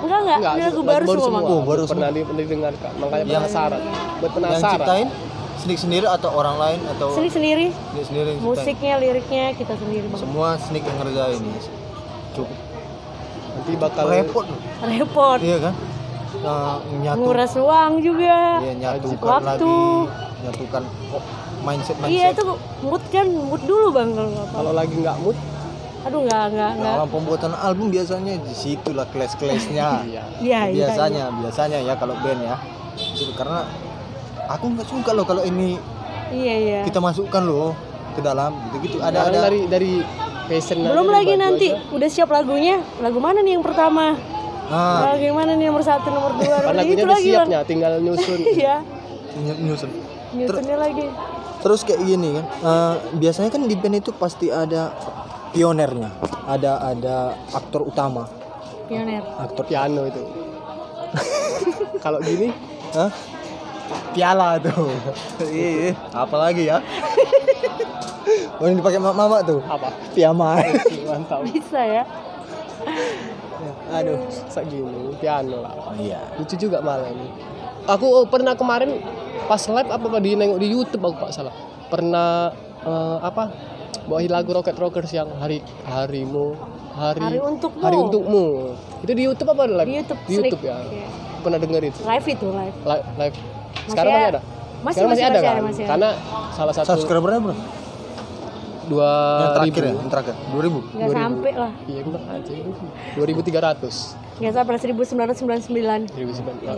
Enggak enggak, Enggak, ini lagu baru semua. Mang. Oh, baru pernah di, pernah didengarkan makanya Yang- penasaran buat Yang penasaran ciptain Sneak sendiri atau orang lain atau Seni sendiri, Sneak sendiri yang musiknya, liriknya kita sendiri bang. Semua Sneak yang ngerjain. Cukup nanti bakal repot. Repot, Iya kan? Nah, nyatu nguras uang juga. Iya, nyatukan Waktu. lagi, nyatukan oh, mindset mindset. Iya itu mood kan, mood dulu bang kalau apa. kalau lagi nggak mood Aduh nggak nggak nggak. Dalam pembuatan album biasanya di situ lah clash-clashnya. [LAUGHS] iya Iya iya. biasanya, biasanya ya kalau band ya. Di situ, karena aku nggak suka loh kalau ini Iya iya. kita masukkan loh ke dalam gitu-gitu ada Sekarang ada dari dari passion Belum lagi nanti aja. udah siap lagunya. Lagu mana nih yang pertama? nah Lagu yang mana nih nomor satu, nomor dua? Kan nomor lagunya itu udah lagi siapnya tinggal nyusun [LAUGHS] Iya. ny- nyusun Nyusunnya lagi. terus kayak gini kan eh, biasanya kan di band itu pasti ada pionernya. Ada ada aktor utama. Pioner. aktor piano itu. [LAUGHS] Kalau gini Hah? piala tuh iya apa lagi ya? [LAUGHS] Oh ini dipakai mama, mama tuh? Apa? Piyama. [LAUGHS] Mantap. Bisa ya. aduh sak gini piano lah. Iya. Lucu juga malah ini aku oh, pernah kemarin pas live apa apa di nengok di YouTube aku pak salah. Pernah eh, apa bawahi lagu Rocket Rockers yang hari harimu hari Hari untukmu. hari untukmu. Itu di YouTube apa live? Di YouTube, di YouTube ya. Iya. pernah denger itu? Live itu live. Live, live. sekarang Masih masih ada? Masih- sekarang masih, masih- ada masih kan? ada, masih ada. karena salah satu subscribernya bro dua yang terakhir ribu. Ya yang terakhir. 2000 nggak sampai lah. Iya bener aja. Dua ribu tiga ratus nggak sampai 1999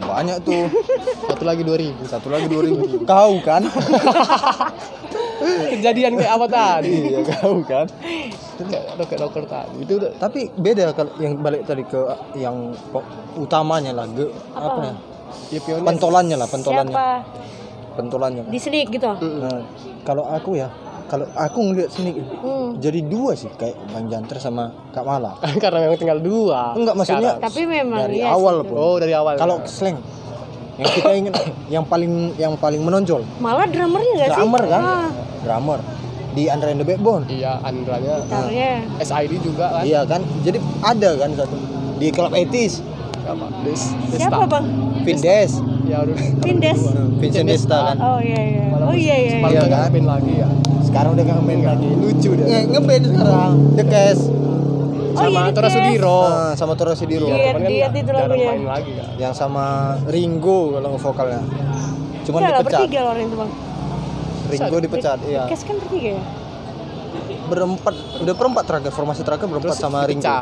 banyak tuh. [LAUGHS] Satu lagi dua ribu satu lagi 2000 kau kan? [LAUGHS] Kejadian kayak apa tadi? Iya kau kan? Kayak roket rocker tadi. Itu udah- tapi beda kalau yang balik tadi ke yang utamanya lah ge, apa? ya? Ya pionir pentolannya lah pentolannya. Siapa? Pentolannya. Di sneak gitu? Nah, kalau aku ya kalau aku ngeliat sini hmm. jadi dua sih kayak Bang Janter sama Kak Mala. [LAUGHS] Karena memang tinggal dua enggak maksudnya sekarang. tapi memang dari iya awal sih. pun. Oh dari awal. Kalau slang yang kita ingin yang paling yang paling menonjol. Malah drummernya nggak sih? Drummer kan? Ah, drummer. Di Andre and the Backbone. Iya Andranya. Gitarnya. SID juga kan. Iya kan? Jadi ada kan satu di klub etis apa? Des siapa bang? Vindes. Ya udah Vindes. Vincent Desta kan? Oh iya iya. Oh iya iya Malah Iya udah kan? nge-band lagi ya. Sekarang udah gak main lagi. Lucu dia. Nge- ngeband sekarang. The Cash Oh, sama iya, Tora. Sudiro. Nah, sama Tora Sudiro. Iya. Kan Diet itu lagunya. main lagi kan yang sama Ringo kalau vokalnya. Cuman lah dipecat. bertiga loh orang itu bang. Ringo dipecat iya. Kes kan bertiga ya? Berempat. Udah perempat terakhir. Formasi terakhir berempat Terus sama Ringo.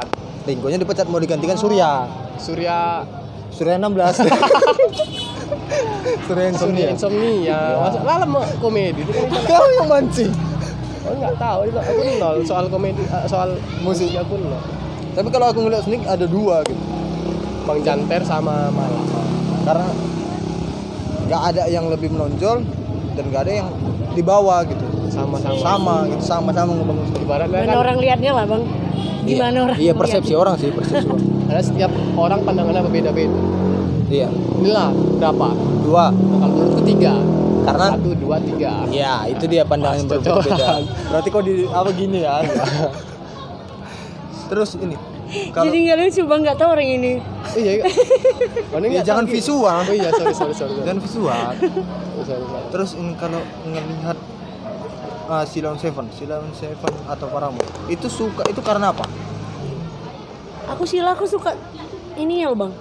Ringonya dipecat mau digantikan Surya Surya Surya 16 [LAUGHS] Surya Insomnia. Insomnia. Insomnia masa lah mau komedi? Kau yang mancing. Oh nggak tahu. Itu aku nol. Soal komedi eh, soal musik. aku nol. Tapi kalau aku ngeliat Sneak ada dua gitu. Bang Janter sama Malah karena nggak ada yang lebih menonjol dan nggak ada yang di bawah gitu. Sama-sama. Sama gitu. Sama-sama ngebangun ibaratnya Gimana kan orang liatnya lah bang? Gimana orang iya persepsi orang sih persepsi orang karena setiap orang pandangannya berbeda-beda iya inilah berapa dua Nah, kalau menurutku tiga karena satu dua tiga Iya, itu dia pandangan yang berbeda. [LAUGHS] Berarti kok di apa gini ya? Terus ini kalau Jadi nggak lucu bang nggak tahu orang ini iya iya [LAUGHS] ya, jangan tahu, Ki. visual, oh iya sorry sorry sorry, sorry. jangan visual. Sorry, sorry, sorry. Terus ini kalau ngelihat uh, Silon Seven, Silon Seven atau Paramore, itu suka itu karena apa? Aku sih aku suka ini ya bang.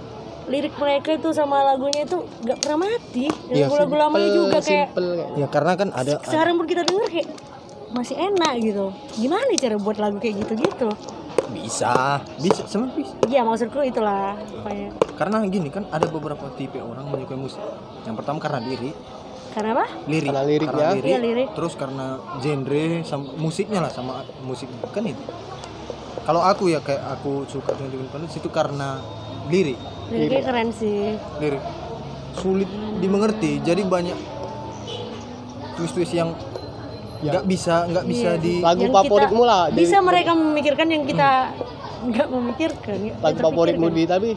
Lirik mereka itu sama lagunya itu nggak pernah mati. Dan Iya, lagu-lagu lamanya Simple- juga kayak simple kayak Ya karena kan ada sekarang pun kita denger kayak masih enak gitu. Gimana nih cara buat lagu kayak gitu gitu bisa, bisa, sebenarnya bisa. iya maksudku itulah pokoknya. Karena gini kan ada beberapa tipe orang menyukai musik. Yang pertama karena lirik, karena apa? Lirik, Karena liriknya. Karena lirik, Iya, lirik. terus karena genre sama musiknya lah sama musik. Kan itu kalau aku ya kayak aku suka dengan Jimmy Panis itu karena lirik. Liriknya keren sih. Lirik. Sulit dimengerti jadi banyak twist twist yang Ya. nggak bisa nggak bisa Iya. di lagu Yang favoritmu lah bisa mereka memikirkan yang kita nggak memikirkan. Nggak lagu favoritmu di tapi?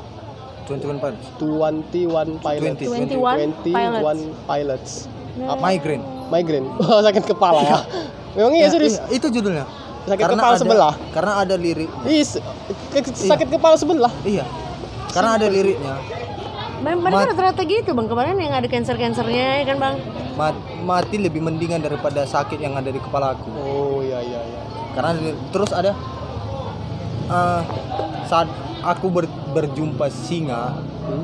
Twenty One Pilots. 21 Pilots. 20. 21 Pilots. Pilots. Nah, Migraine. Migraine. [LAUGHS] Oh sakit kepala ya. [LAUGHS] Memang iya Ya, serius? iya, itu judulnya sakit Karena kepala ada- sebelah. karena ada lirik Is, sakit kepala sebelah. Iya. Karena ada liriknya. Mereka rata-rata gitu bang. Kemarin yang ada cancer cancernya ya kan bang? Ma- mati lebih mendingan daripada sakit yang ada di kepala aku. Oh iya iya iya. Karena terus ada eh, saat aku ber- berjumpa singa Hmm?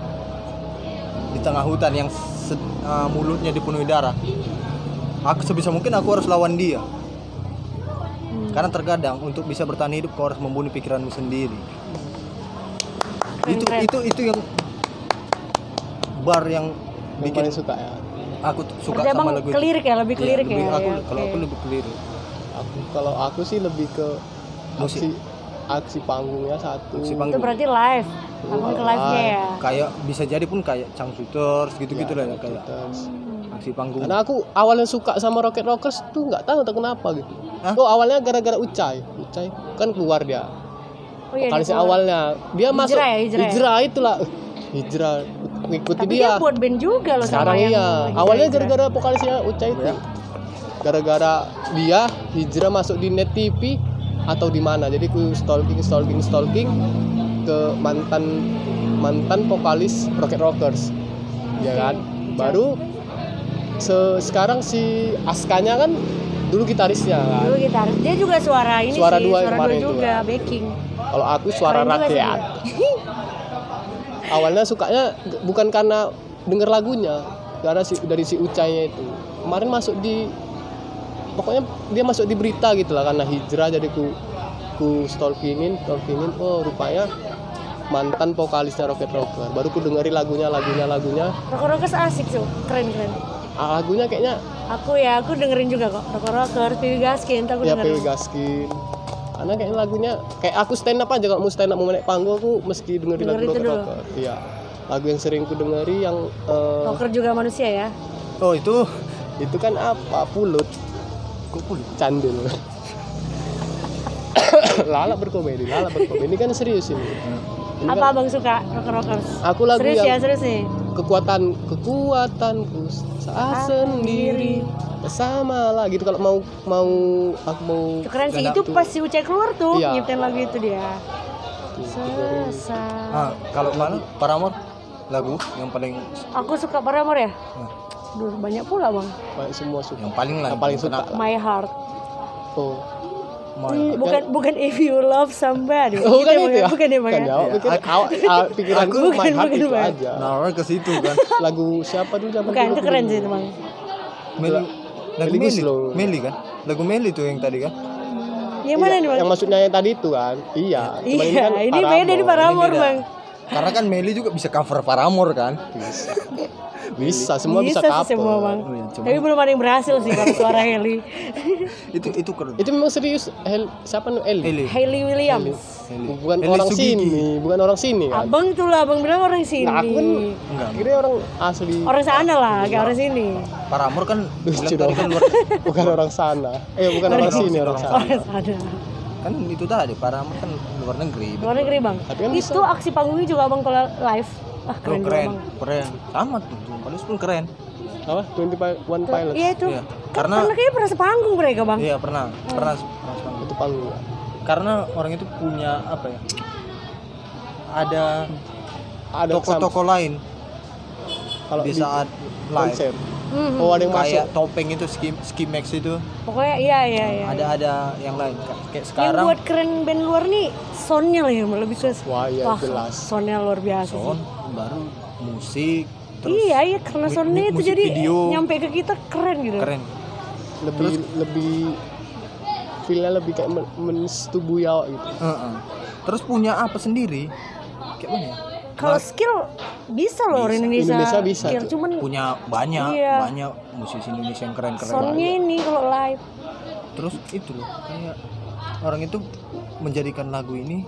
di tengah hutan yang se- eh, mulutnya dipenuhi darah aku sebisa mungkin aku harus lawan dia karena terkadang untuk bisa bertahan hidup kau harus membunuh pikiranmu sendiri. Keren, itu keren. itu itu yang bar yang yang bikin paling suka ya? aku suka Berarti sama lagu itu. kelirik ya lebih Iya, kelirik lebih- ya, aku ya, kalau aku lebih kelirik. Aku kalau aku sih lebih ke Musik. aksi aksi panggungnya satu. Aksi itu panggung. berarti live. Abang ke live. nya ya? Kayak bisa jadi pun kayak Chang Shooters gitu-gitu lah ya kayak Terus, aksi panggung. Karena aku awalnya suka sama Rocket Rockers tuh nggak tahu entah kenapa gitu. Hah? oh awalnya gara-gara Ucai. Ucai kan keluar dia. Oh iya awalnya. Dia masuk ya, hijrah ya? hijrah itulah. Hijrah. Ngikuti tapi dia, dia buat band juga loh sekarang sama yang iya. Hijrah- awalnya Hijrah. gara-gara vokalisnya Ucai itu. Ya. gara-gara dia hijrah masuk di net TV atau di mana. Jadi ku stalking stalking stalking ke mantan mantan vokalis Rocket Rockers. Ya kan? Baru se- sekarang si Askanya kan dulu gitarisnya kan? Dulu gitaris. Dia juga suara ini Suara sih, dua suara kemarin dua itu, juga, backing. kalau aku suara Keren juga rakyat. [LAUGHS] awalnya sukanya bukan karena denger lagunya karena si, dari si Ucainya itu. Kemarin masuk di pokoknya dia masuk di berita gitu lah karena hijrah jadi ku ku stalkingin stalkingin oh rupanya mantan vokalisnya Rocket Rocker. Baru ku dengerin lagunya lagunya lagunya. Rocker Rockers asik tuh, keren keren. Ah, lagunya kayaknya Aku ya, aku dengerin juga kok. Rocker Rockers, Piwi Gaskin, aku ya dengerin. PW Gaskin karena kayaknya lagunya kayak aku stand up aja kalau mau stand up mau naik panggung aku mesti dengerin lagu Dengerin itu Rocket dulu. Rocker iya lagu yang sering ku dengeri yang eh, Rocker juga manusia ya. Oh itu itu kan apa pulut kok kulit? candil [COUGHS] lala berkomedi lala berkomedi ini kan serius ini kan Apa abang suka Rocker Rockers? aku lagu serius ya, yang serius nih. kekuatan kekuatanku saat sendiri bersama lah gitu kalau mau mau aku mau Itu keren sih. Itu aku- pas si Ucai keluar tuh, Iya. nyiptain lagu itu dia. tuh, dengerin. Sesat. Ah, kalau mana? Paramore lagu yang paling Aku suka Paramore ya? Nah. Duh, banyak pula bang. Baik, semua suka yang paling lah yang paling suka? My Heart. oh My- Bukan bukan if you love somebody. oh Gitu kan Bang, itu ya Bukan ya bang. kan ya? ya awak pikir awak awak pikiranku Bukan, my heart bukan, itu aja Nah, ke situ kan. [LAUGHS] lagu siapa dulu zaman Bukan, itu aku keren sih bang. Meli, lagu Meli Meli, kan? Lagu Meli tuh yang tadi kan? Yang mana nih bang? yang maksudnya yang tadi itu kan iya Iya, kan ini beda di Paramore Ini bang. Karena kan Meli juga bisa cover Paramore kan? bisa [LAUGHS] bisa semua bisa, cover semua bang. Oh, iya, coba. Tapi belum ada yang berhasil sih kalau suara Hailey. [LAUGHS] itu itu keren. itu memang serius Hel, siapa nih Eli Meli. Hailey Williams. Bukan orang Sugigi. sini bukan orang sini kan Abang tuh lah, abang bilang orang sini. nah aku kan Enggak. kira orang asli Orang sana lah, kayak orang sini. Paramore kan [LAUGHS] lucu dong tadi kan luar [LAUGHS] bukan orang sana eh bukan orang, Orang sini orang orang sana Orang sana. kan itu tadi Paramore kan luar negeri. Luar negeri bang. Tapi kan Itu aksi panggungnya juga abang kalau live. Ah Oh, keren, juga keren, keren. Sama tuh, tuh. Paling pun keren. apa 21 Pilots Iya itu. Kan Karena pernah kayaknya pernah sepanggung mereka bang. iya pernah, pernah, pernah sepanggung. itu panggung ya. Karena orang itu punya apa ya? Ada ada toko-toko lain kalau di di saat live. konser Mhm. oh ada yang masuk Kayak topeng itu ski, ski max itu Pokoknya iya iya iya. ada ada yang lain Ka- kayak Yang sekarang buat keren band luar nih soundnya lah yang lebih ke wah ya Wah, jelas soundnya luar biasa sih. Baru musik terus Iya iya karena soundnya mu- itu musik jadi video. nyampe ke kita keren gitu. keren lebih lebih feelnya lebih kayak men- mensetubui awak gitu Heeh. terus punya apa sendiri kayak mana ya Kalau skill bisa loh orang Indonesia. Indonesia bisa, Skill tuh. cuman punya banyak Iya. banyak musisi Indonesia yang keren keren soundnya ini kalau live. terus itu loh kayak orang itu menjadikan lagu ini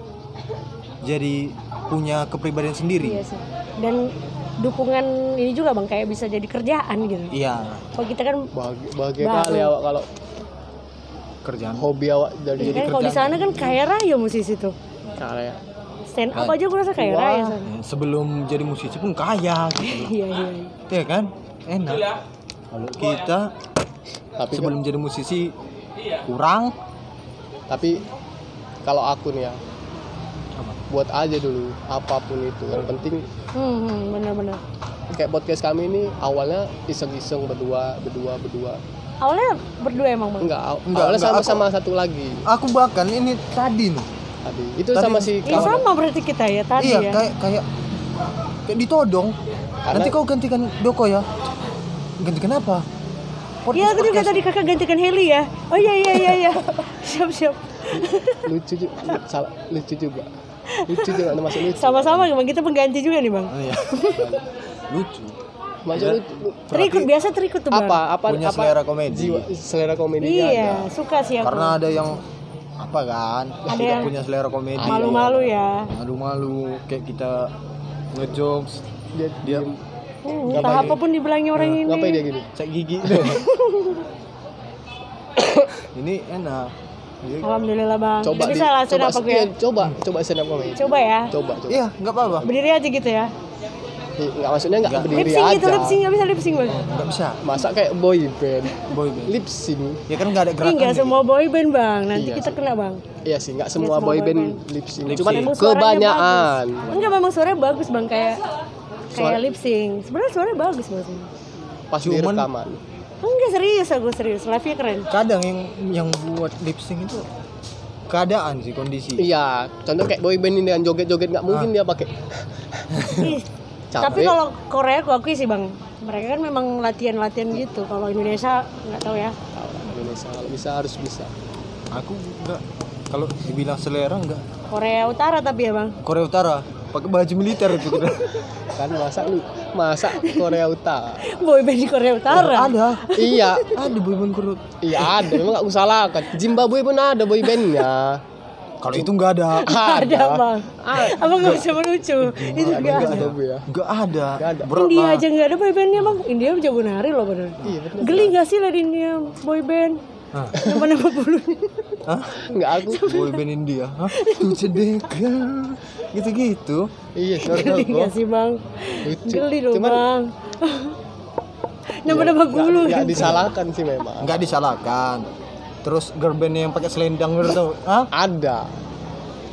jadi punya kepribadian sendiri Iya sih. Dan dukungan ini juga bang kayak bisa jadi kerjaan gitu. iya Kalau kita kan bahagia, kali awak kalau kerjaan hobi awak Iya jadi kan kalau di sana kan kaya raya musisi tuh. kayak Stand up Nah. aja gue rasa kaya Wah. raya sana. Ya, sebelum jadi musisi pun kaya gitu. Iya iya. iya. ya kan enak kalau kita tapi sebelum jadi musisi kurang tapi kalau aku nih ya buat aja dulu apa pun itu yang penting Hmm, hmm benar-benar. kayak podcast kami ini awalnya iseng-iseng berdua berdua berdua Awalnya berdua emang bang. enggak, aw- Enggak, awalnya enggak, sama sama satu lagi aku bahkan ini tadi nih tadi itu Tadi- sama si Iya kawan sama berarti kita ya tadi iya ya. kayak kayak kayak ditodong Karena- nanti kau gantikan Doko ya gantikan apa Iya aku juga Podcast. tadi kakak gantikan Heli ya. Oh iya iya iya iya. [LAUGHS] siap siap. lucu juga salah lucu juga lucu juga masuk lucu Sama-sama bang kita pengganti juga nih bang. Oh, iya. [LAUGHS] lucu lucu Terikut biasa terikut tuh bang. apa apa Punya apa selera komedi. jiwa selera komedinya Iya ada. suka sih aku. karena ada yang apa kan Ada tidak yang punya selera komedi Malu-malu ya. malu-malu kayak kita ngejokes dia dia Hmm, entah apa pun dibilangnya orang ini. ngapain dia gini cek gigi [LAUGHS] ini enak Alhamdulillah bang. coba bisa lah stand coba up aku ya. iya, coba coba stand up comedy Coba ya. coba coba iya nggak apa-apa Berdiri aja gitu ya. Ih, nggak maksudnya nggak Nggak. Lip berdiri sync aja gitu lip sync nggak bisa lip sync bang. nggak bisa masa kayak boy band boy band lip sync ya kan nggak ada gerakan nggak semua boy band bang. Nanti Iya kita kena bang. iya sih nggak semua semua boy boy band band. lip sync Lip cuman kebanyakan bagus. Enggak memang suaranya bagus bang kayak kayak lip sync sebenarnya suaranya bagus banget pas di Cuman- rekaman enggak serius aku serius. Live nya keren. Kadang yang yang buat lip sync itu keadaan sih kondisi. Iya contoh kayak boyband ini dengan joget-joget nggak mungkin dia pakai. [LAUGHS] Tapi kalau Korea aku akui sih bang. Mereka kan memang latihan-latihan gitu. Kalau Indonesia nggak tahu ya. Indonesia kalau bisa harus bisa. Aku enggak kalau dibilang selera enggak Korea Utara tapi ya bang. Korea Utara pakai baju militer itu kita [LAUGHS] kan masa lu masa Korea Utara. Boyband di Korea Utara? Ada. Iya. Ada boyband Korea iya ada. Memang nggak usah kan Zimbabwe pun ada boybandnya kalau itu enggak ada. Ada bang. Abang nggak bisa melucu. Itu nggak ada ada. Ya. Enggak ada. Nggak ada. Berat India lah. aja nggak ada boybandnya bang. India jago nari loh bener. Iya geli nggak sih liat India boyband? Nama nama bulunya Hah? nggak aku. Boyband India. Hah? tujuh deka gitu-gitu. Iya sorry geli nggak sih bang? Lucu. Geli dong cuman bang. Nama nama bulu? nggak disalahkan sih memang. Enggak disalahkan. Terus girl band yang pakai selendang gitu. Hah? ada.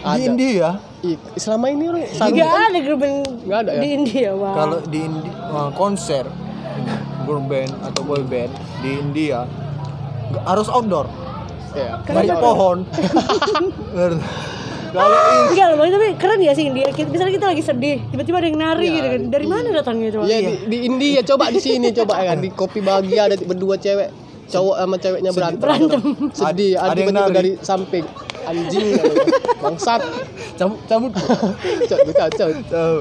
Di ada. India? Ih, selama ini orang sarung nggak ada grup band Nggak ada ya? di India bang. Kalau di Indi- uh, konser. Girl band atau boy band di India harus outdoor ya banyak pohon [LAUGHS] kalau ini Enggak loh tapi keren ya sih India. Kita, misalnya kita lagi sedih, tiba-tiba ada yang nari gitu kan. Dari mana datangnya itu? Bang? Iya di, di India coba di sini coba ya di kopi bahagia ada berdua cewek cowok sama ceweknya berantem. Berantem. Sedih, Ada ada yang nari. dari samping anjing katanya. bangsat. cabut cabut kacau. Tahu.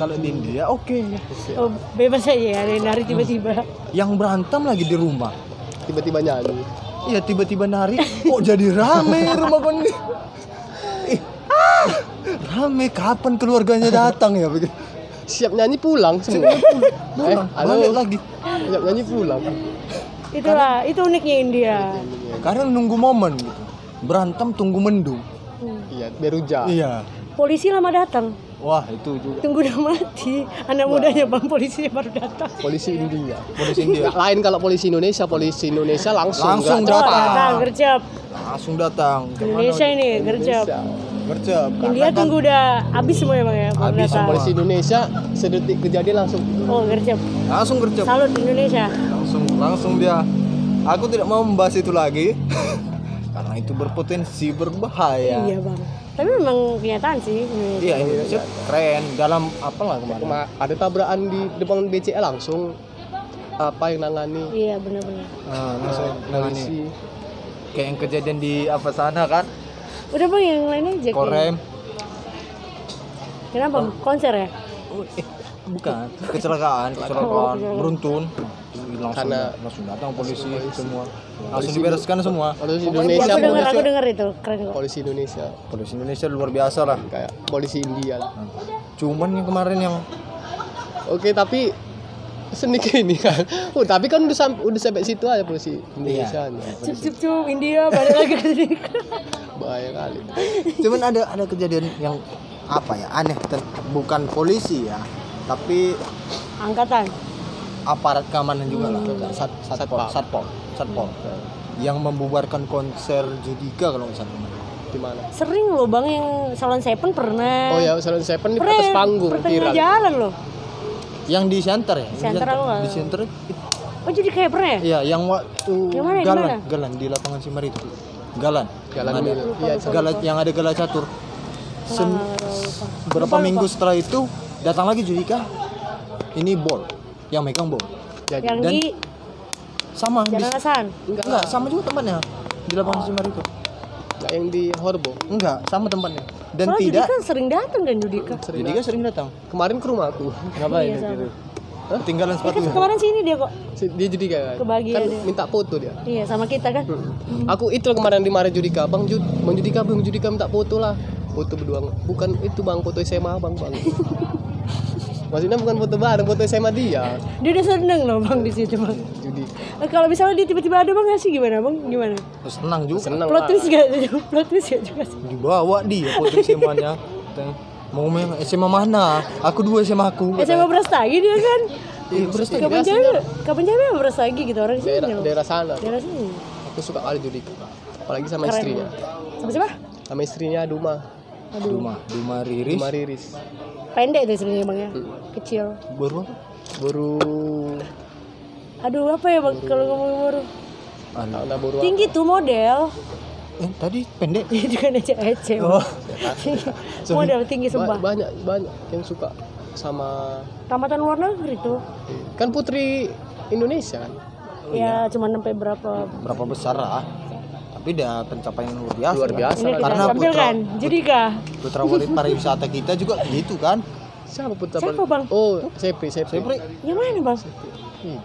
kalau di India oke Oh, bebas aja ya, ada yang nari tiba-tiba. yang berantem lagi di rumah Tiba-tiba nyanyi. Iya tiba-tiba nari kok jadi rame rumah kon ini Ih, rame kapan keluarganya datang ya begitu Siap nyanyi pulang semua. pulang Eh, halo. lagi Siap nyanyi pulang. Itulah, itu uniknya India. karena nunggu momen gitu berantem tunggu mendung Hmm. Iya, beruja. iya Polisi lama datang. Wah itu juga Tunggu udah mati. Anak mudanya bang polisi baru datang. Polisi India. polisi India [LAUGHS] Lain kalau polisi Indonesia, polisi Indonesia langsung. Langsung Oh, datang. datang gercep. langsung datang Indonesia ini gercep. Bercep India tunggu udah habis semua ya bang ya. Habis datang. Polisi Indonesia sedetik kejadian langsung Oh gercep. langsung gercep Salut Indonesia. langsung langsung dia aku tidak mau membahas itu lagi [LAUGHS] karena itu berpotensi berbahaya Iya bang. Tapi memang kenyataan sih. Indonesia. iya Indonesia keren dalam apa lah kemarin Ma- ada tabrakan di depan BCA langsung apa yang nangani Iya benar-benar. Ah, langsung nangani. kayak yang kejadian di apa sana kan Udah bang yang lainnya aja. korem Kenapa? Konser ya? Oh, eh, bukan kecelakaan kecelakaan beruntun. Langsung Karena- langsung datang polisi semua. Langsung dibereskan semua. Polisi Aku Indonesia dengar, aku dengar itu keren kok. polisi Indonesia. Polisi Indonesia luar biasa lah. Kayak polisi India lah. cuman yang kemarin yang oke tapi seni ini kan. Oh, tapi kan udah sampai udah sampai situ aja polisi Indonesia Cup cup cup India balik lagi ke sini. bahaya kali. Cuman ada ada kejadian yang apa ya aneh bukan polisi ya tapi Angkatan. aparat keamanan juga lah Hmm. sat, satpol satpol satpol yang membubarkan konser Judika kalau nggak salah di mana Sering loh bang yang Salon Seven pernah. oh ya Salon Seven di atas panggung pertengahan viral jalan loh. yang di center ya Center di center Oh jadi kayak pernah ya? Iya, yang waktu Yang mana, di galan, mana? galan di lapangan Simar itu. Galan. jalan Yang ada, iya galan yang ada gala catur. Sem- berapa Lupa, minggu setelah itu datang lagi Judika. Ini bol yang megang bol. jadi Yang Dan- di Sama di, Jalan Hasan. enggak enggak, sama juga tempatnya di lapangan Simar itu. enggak yang di Horbo Enggak, sama tempatnya. Dan Soalnya tidak Judika sering datang kan Judika. sering Judika sering datang. kemarin ke rumahku Ngapain Iya, itu? sama. Ketinggalan Ya kan sepatu. kemarin sini dia kok. Si- dia Judika kan Kebahagiaan kan dia. minta foto dia Iya sama kita kan. Aku itu kemarin dimarahin Judika, Bang Jud, Bang Judika, Bang Judika minta foto lah. Foto berdua. Bukan itu Bang, foto SMA Bang, Bang. [LAUGHS] Maksudnya bukan foto bareng, foto SMA dia. Dia udah seneng loh bang di situ bang. Judi. Nah, kalau misalnya dia tiba-tiba ada bang ngasih gimana bang? Gimana? Terus senang juga. Seneng Plot lah. twist gak? [LAUGHS] Plot twist gak juga sih? Dibawa dia foto SMA-nya. Mau main SMA mana? Aku dua SMA aku. SMA Brastagi dia kan. Iya, terus Kapan jaya? Kapan sama Brastagi gitu orang sini daerah, daerah sana. Daerah sini. Aku suka kali Judika. Apalagi sama Keren. istrinya. Sama siapa? Sama istrinya Duma. Aduh. Duma, Duma Riris. Duma Riris. Pendek tuh sebenarnya bang ya. Kecil. Baru apa? Baru Aduh apa ya bang kalau ngomong baru. Anu. anak baru Tinggi tuh model. Eh, tadi pendek. [LAUGHS] Dia juga ece ece. Oh. [LAUGHS] model tinggi Ba- sumpah. banyak banyak yang suka sama Tamatan luar negeri tuh. kan putri Indonesia kan Ya cuma sampai berapa Berapa besar lah. Tapi udah pencapaian luar biasa. luar kan? biasa kita Karena tampilkan. Jadi kah? Putra wanita pariwisata kita juga gitu kan. siapa putra Siapa, Bang? oh Sepri Sepri Sepri. Yang mana bang? Ih,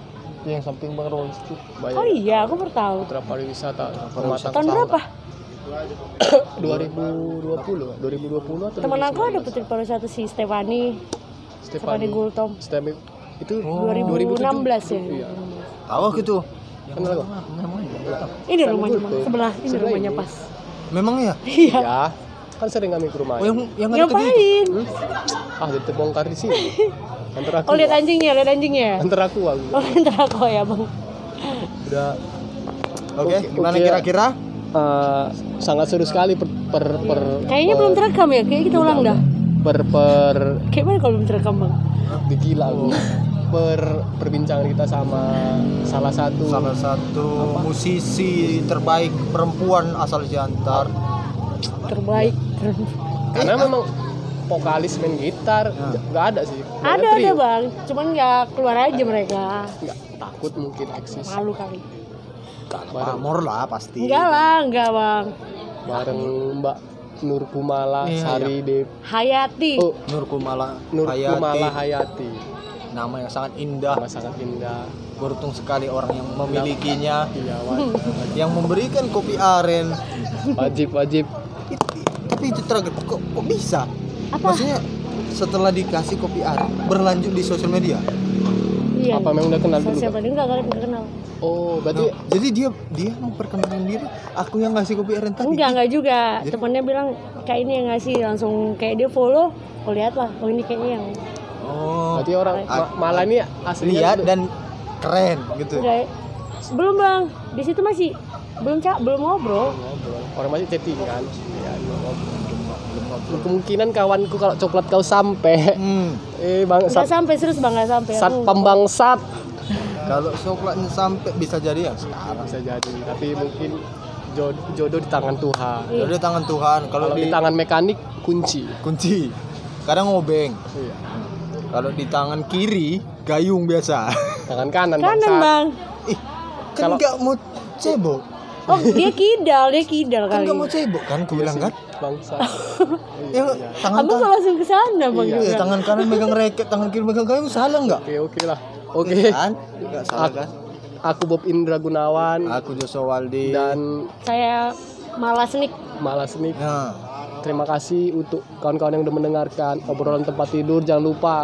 yang samping Bang Rolls tuh. banyak Oh iya, aku baru tahu. putra pariwisata pematang Tahun berapa? [COUGHS] 2020 2020 atau Temen aku ada putri pariwisata si Stefani, Stefani Gultom. Stefani itu 2016 ya. iya Tahu gitu. Kenal ya. Ini rumahnya sebelah ini Sebelah rumahnya ini. pas. Memang ya. Iya. ya kan sering kami ke rumah Oh, yang yang. Ngapain? ah jadi bongkar di sini [LAUGHS] antar aku Oh lihat anjingnya, lihat anjingnya. antar aku aku Oh ntar aku ya bang. udah Oke, Oke, gimana oke. kira-kira? eh, sangat seru sekali per per per Kayaknya belum terekam ya, kayak kita ulang dah. per per Kayak mana kalau belum terekam bang? gila aku per perbincangan kita sama salah satu Salah satu musisi terbaik perempuan asal Jantar. Terbaik. karena memang vokalis main gitar Ya. nggak ada sih Nggak ada ada trio. bang, cuman ya keluar aja mereka. nggak takut mungkin eksis Malu kali. Pamor lah pasti. Enggak lah, enggak bang. bareng Mbak Nur Kumala Iya, Sari Dev Hayati. oh Nur Kumala Nur Hayati. Kumala Hayati Nama yang sangat indah. nama sangat indah Beruntung sekali orang yang memilikinya, iya yang memberikan kopi aren. wajib, wajib. Tapi itu tragedi kok, kok bisa? Apa? Maksudnya setelah dikasih kopi aren berlanjut di sosial media. Iya. apa memang udah kenal dulu Siapa Kak? dia enggak enggak kenal. oh berarti Nah, jadi dia dia memperkenalkan diri. Aku yang ngasih kopi aren tadi. Enggak, enggak juga. Jadi- Temennya bilang kayak ini yang ngasih langsung kayak dia follow. Oh lihat lah, oh ini kayaknya yang Oh, berarti orang ma- malah ini aslinya lihat tuh- dan keren gitu. enggak. Belum bang, di situ masih belum cak belum ngobrol. ngobrol orang masih chatting kan ya, belum ngobrol. kemungkinan kawanku kalau coklat kau sampai Hmm, eh bang sat, sampai serius bang, enggak sampai. sat pembangsat kalau coklatnya sampai bisa jadi ya sekarang. bisa jadi tapi mungkin jodoh, jodoh di tangan Tuhan Iya. Jadi tangan Tuhan. Kalau kalau di di tangan mekanik kunci kunci, kadang ngobeng. iya. Kalau di tangan kiri gayung biasa. tangan kanan Kanan bangsat. bang. Ih, kan Kalau- nggak mau cebok. Oh dia kidal, dia kidal Kan kali. nggak mau cebok kan? Aku bilang kan. bangsat [LAUGHS] Ya, tangan Aku kok kanan, langsung ke sana bang Iya, ya, juga. tangan kanan megang reket, tangan kiri megang gayung salah nggak? oke oke lah oke Kan? Nggak salah kan? aku Bob Indra Gunawan Aku Joshua Waldi. dan Saya malas nih. Malas nih Nah, Terima kasih untuk kawan-kawan yang udah mendengarkan obrolan tempat tidur. Jangan lupa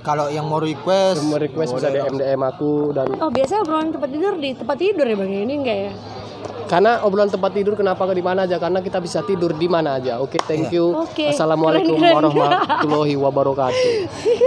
kalau yang mau request, mau request bisa DM DM aku dan Oh biasa obrolan tempat tidur di tempat tidur ya bang ini enggak ya? karena obrolan tempat tidur kenapa ke di mana aja karena kita bisa tidur di mana aja. Oke, thank you. Oke, Assalamualaikum keren, keren. warahmatullahi wabarakatuh. [LAUGHS]